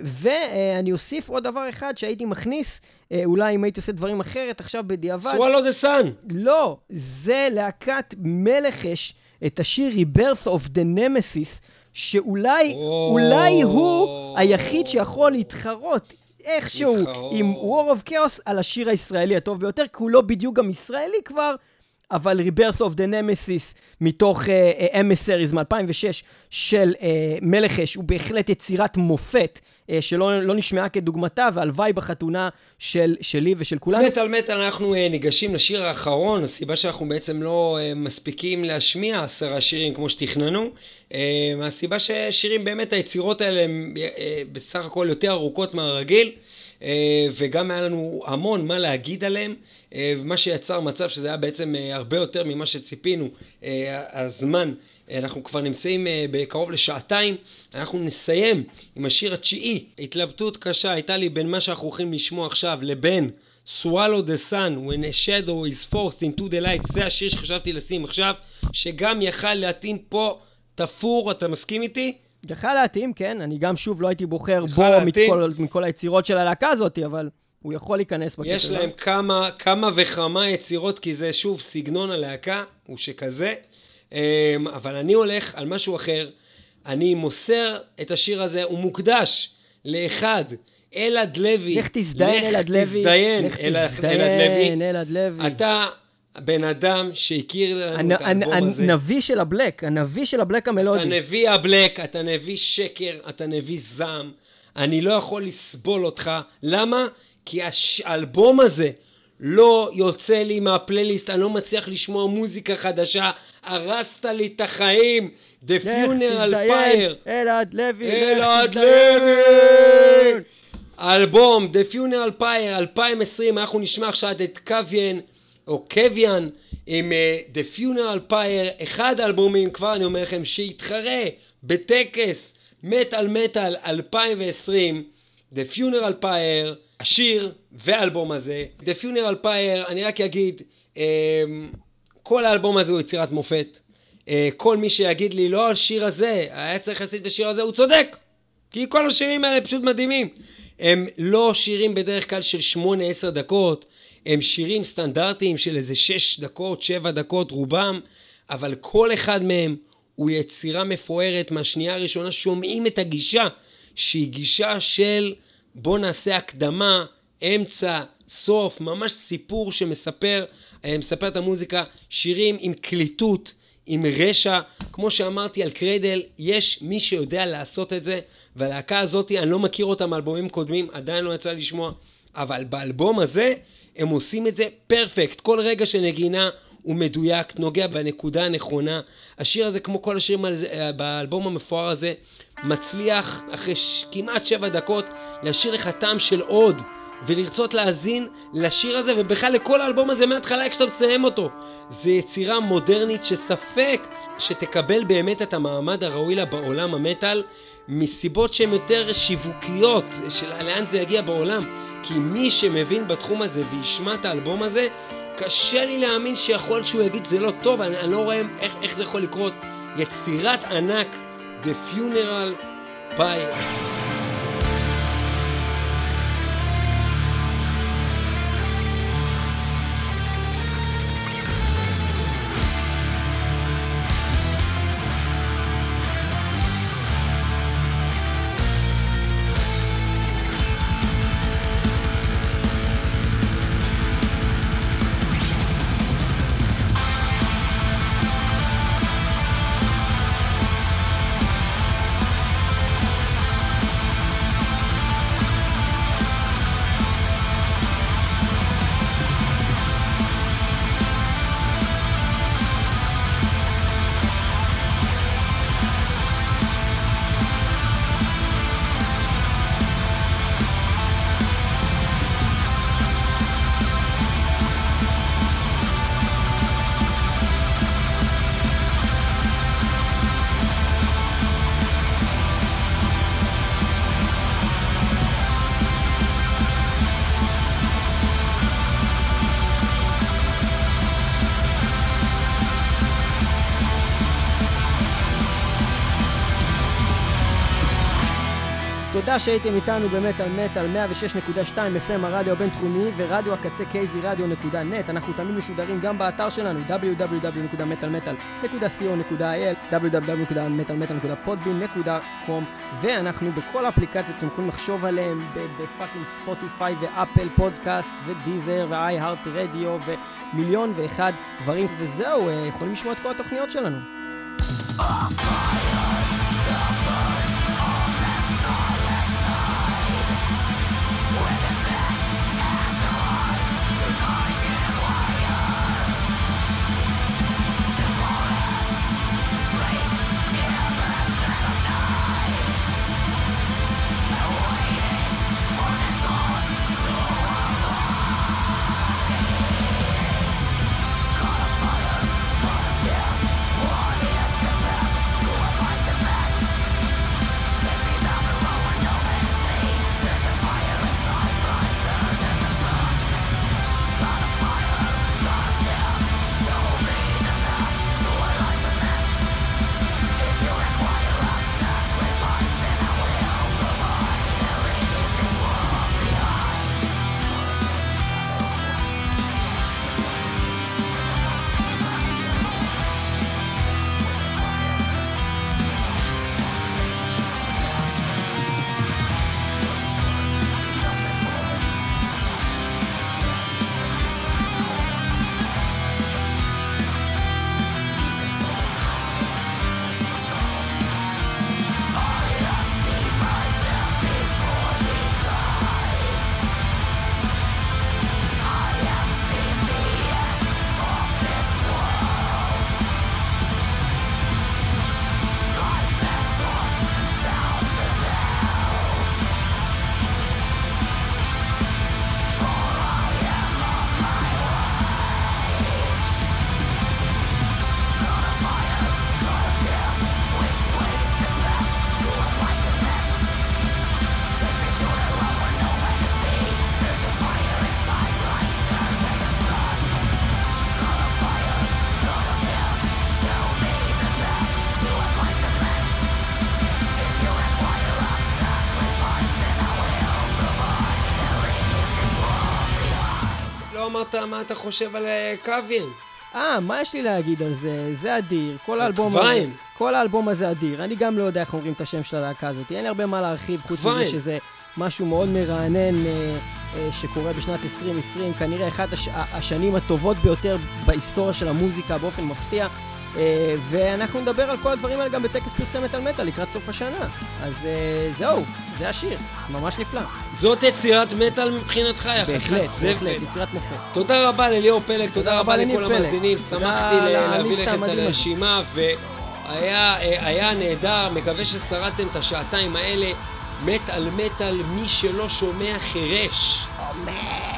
ואני אוסיף עוד דבר אחד שהייתי מכניס, uh, אולי אם הייתי עושה דברים אחרת עכשיו בדיעבד. Swallow the Sun. לא, זה להקת Melechesh את השיר Rebirth of the Nemesis, שאולי, oh. אולי הוא היחיד שיכול להתחרות איכשהו עם War of Chaos על השיר הישראלי הטוב ביותר, כי הוא לא בדיוק גם ישראלי כבר, אבל Rebirth of the Nemesis מתוך uh, uh, MSRs מ-2006 של uh, מלך אש הוא בהחלט יצירת מופת uh, שלא לא נשמעה כדוגמתה, והלוואי בחתונה של, שלי ושל כולנו. מטאל מטאל אנחנו uh, ניגשים לשיר האחרון, הסיבה שאנחנו בעצם לא uh, מספיקים להשמיע עשרה שירים כמו שתכננו, uh, הסיבה ששירים באמת היצירות האלה הם uh, בסך הכל יותר ארוכות מהרגיל. אה, וגם היה לנו המון מה להגיד עליהם, אה, מה שיצר מצב שזה היה בעצם אה, הרבה יותר ממה שציפינו. הזמן, אנחנו כבר נמצאים בקרוב לשעתיים, אנחנו נסיים עם השיר התשיעי. התלבטות קשה הייתה לי בין מה שאנחנו הולכים לשמוע עכשיו לבין Swallow the Sun when a shadow is forced into the light, זה השיר שחשבתי לשים עכשיו, שגם יכל להתאים פה תפור, אתה מסכים איתי? יכל להתאים, כן, אני גם שוב לא הייתי בוחר בו מכל, מכל היצירות של הלהקה הזאת, אבל הוא יכול להיכנס בקטע. יש להם כמה, כמה וכמה יצירות, כי זה שוב סגנון הלהקה, הוא שכזה. אמ, אבל אני הולך על משהו אחר. אני מוסר את השיר הזה, הוא מוקדש לאחד, אלעד לוי. לך תזדיין, אלעד לוי. לך תזדיין, אלעד לוי. אתה הבן אדם שהכיר לנו את האלבום הזה. הנביא של הבלק, הנביא של הבלק המלודי. אתה נביא הבלק, אתה נביא שקר, אתה נביא זעם. אני לא יכול לסבול אותך. למה? כי האלבום הזה לא יוצא לי מהפלייליסט, אני לא מצליח לשמוע מוזיקה חדשה. הרסת לי את החיים. The Funeral Pyre. אלעד לוי. אלעד לוי! אלבום The Funeral Pyre 2020, אנחנו נשמע עכשיו את קוויין. או קוויאן עם uh, The Funeral Pyre, אחד האלבומים, כבר אני אומר לכם, שיתחרה בטקס מטאל מטאל 2020, The Funeral Pyre, השיר והאלבום הזה. The Funeral Pyre, אני רק אגיד, אמ, כל האלבום הזה הוא יצירת מופת. אה, כל מי שיגיד לי, לא השיר הזה, היה צריך לשים את השיר הזה, הוא צודק. כי כל השירים האלה פשוט מדהימים. הם לא שירים בדרך כלל של 8-10 דקות, הם שירים סטנדרטיים של איזה 6 דקות, 7 דקות רובם, אבל כל אחד מהם הוא יצירה מפוארת מהשנייה הראשונה, שומעים את הגישה, שהיא גישה של בוא נעשה הקדמה, אמצע, סוף, ממש סיפור שמספר, אה, מספר את המוזיקה, שירים עם קליטות, עם רשע, כמו שאמרתי על קריידל, יש מי שיודע לעשות את זה, והלהקה הזאת, אני לא מכיר אותה מאלבומים קודמים, עדיין לא יצא לשמוע, אבל באלבום הזה, הם עושים את זה פרפקט, כל רגע של נגינה הוא מדויק, נוגע בנקודה הנכונה. השיר הזה, כמו כל השירים אה, באלבום המפואר הזה, מצליח אחרי ש... כמעט שבע דקות להשאיר לך טעם של עוד. ולרצות להאזין לשיר הזה, ובכלל לכל האלבום הזה מההתחלה איך שאתה מסיים אותו. זה יצירה מודרנית שספק שתקבל באמת את המעמד הראוי לה בעולם המטאל, מסיבות שהן יותר שיווקיות, של לאן זה יגיע בעולם. כי מי שמבין בתחום הזה וישמע את האלבום הזה, קשה לי להאמין שיכול להיות שהוא יגיד זה לא טוב, אני, אני לא רואה איך, איך זה יכול לקרות. יצירת ענק, The Funeral Pyre. שהייתם איתנו במטאל מטאל 106.2 FM הרדיו הבינתחומי ורדיו הקצה kzradio.net אנחנו תמיד משודרים גם באתר שלנו www.metalmetal.co.il www.metalmetal.podbean.com ואנחנו בכל האפליקציות שאתם יכולים לחשוב עליהן ב fucking Spotify ו Apple Podcast ו Deezer ו iHeartRadio ומיליון ואחד דברים. וזהו, אה, יכולים לשמוע את כל התוכניות שלנו. Caught אמרת מה אתה חושב על אה, קוויין. אה, מה יש לי להגיד על זה? זה אדיר. כל האלבום הזה... קוויין. כל האלבום הזה אדיר. אני גם לא יודע איך אומרים את השם של הלהקה הזאת. אין לי הרבה מה להרחיב, חוץ מזה. שזה משהו מאוד מרענן אה, אה, שקורה בשנת 2020. כנראה אחת הש... השנים הטובות ביותר בהיסטוריה של המוזיקה באופן מפתיע. אה, ואנחנו נדבר על כל הדברים האלה גם בטקס פרסי מטאל מטאל לקראת סוף השנה. אז אה, זהו, זה השיר. ממש נפלא. זאת יצירת מטאל מבחינתך, יא חתיכת בהחלט, זבל. בהחלט, יצירת מופת. תודה רבה לליאור פלג, תודה רבה לכל. המאזינים, שמחתי להביא לכם את. הרשימה, והיה אה, נהדר, מקווה ששרדתם את השעתיים האלה. מת על מטאל, מי שלא שומע חירש. אמן.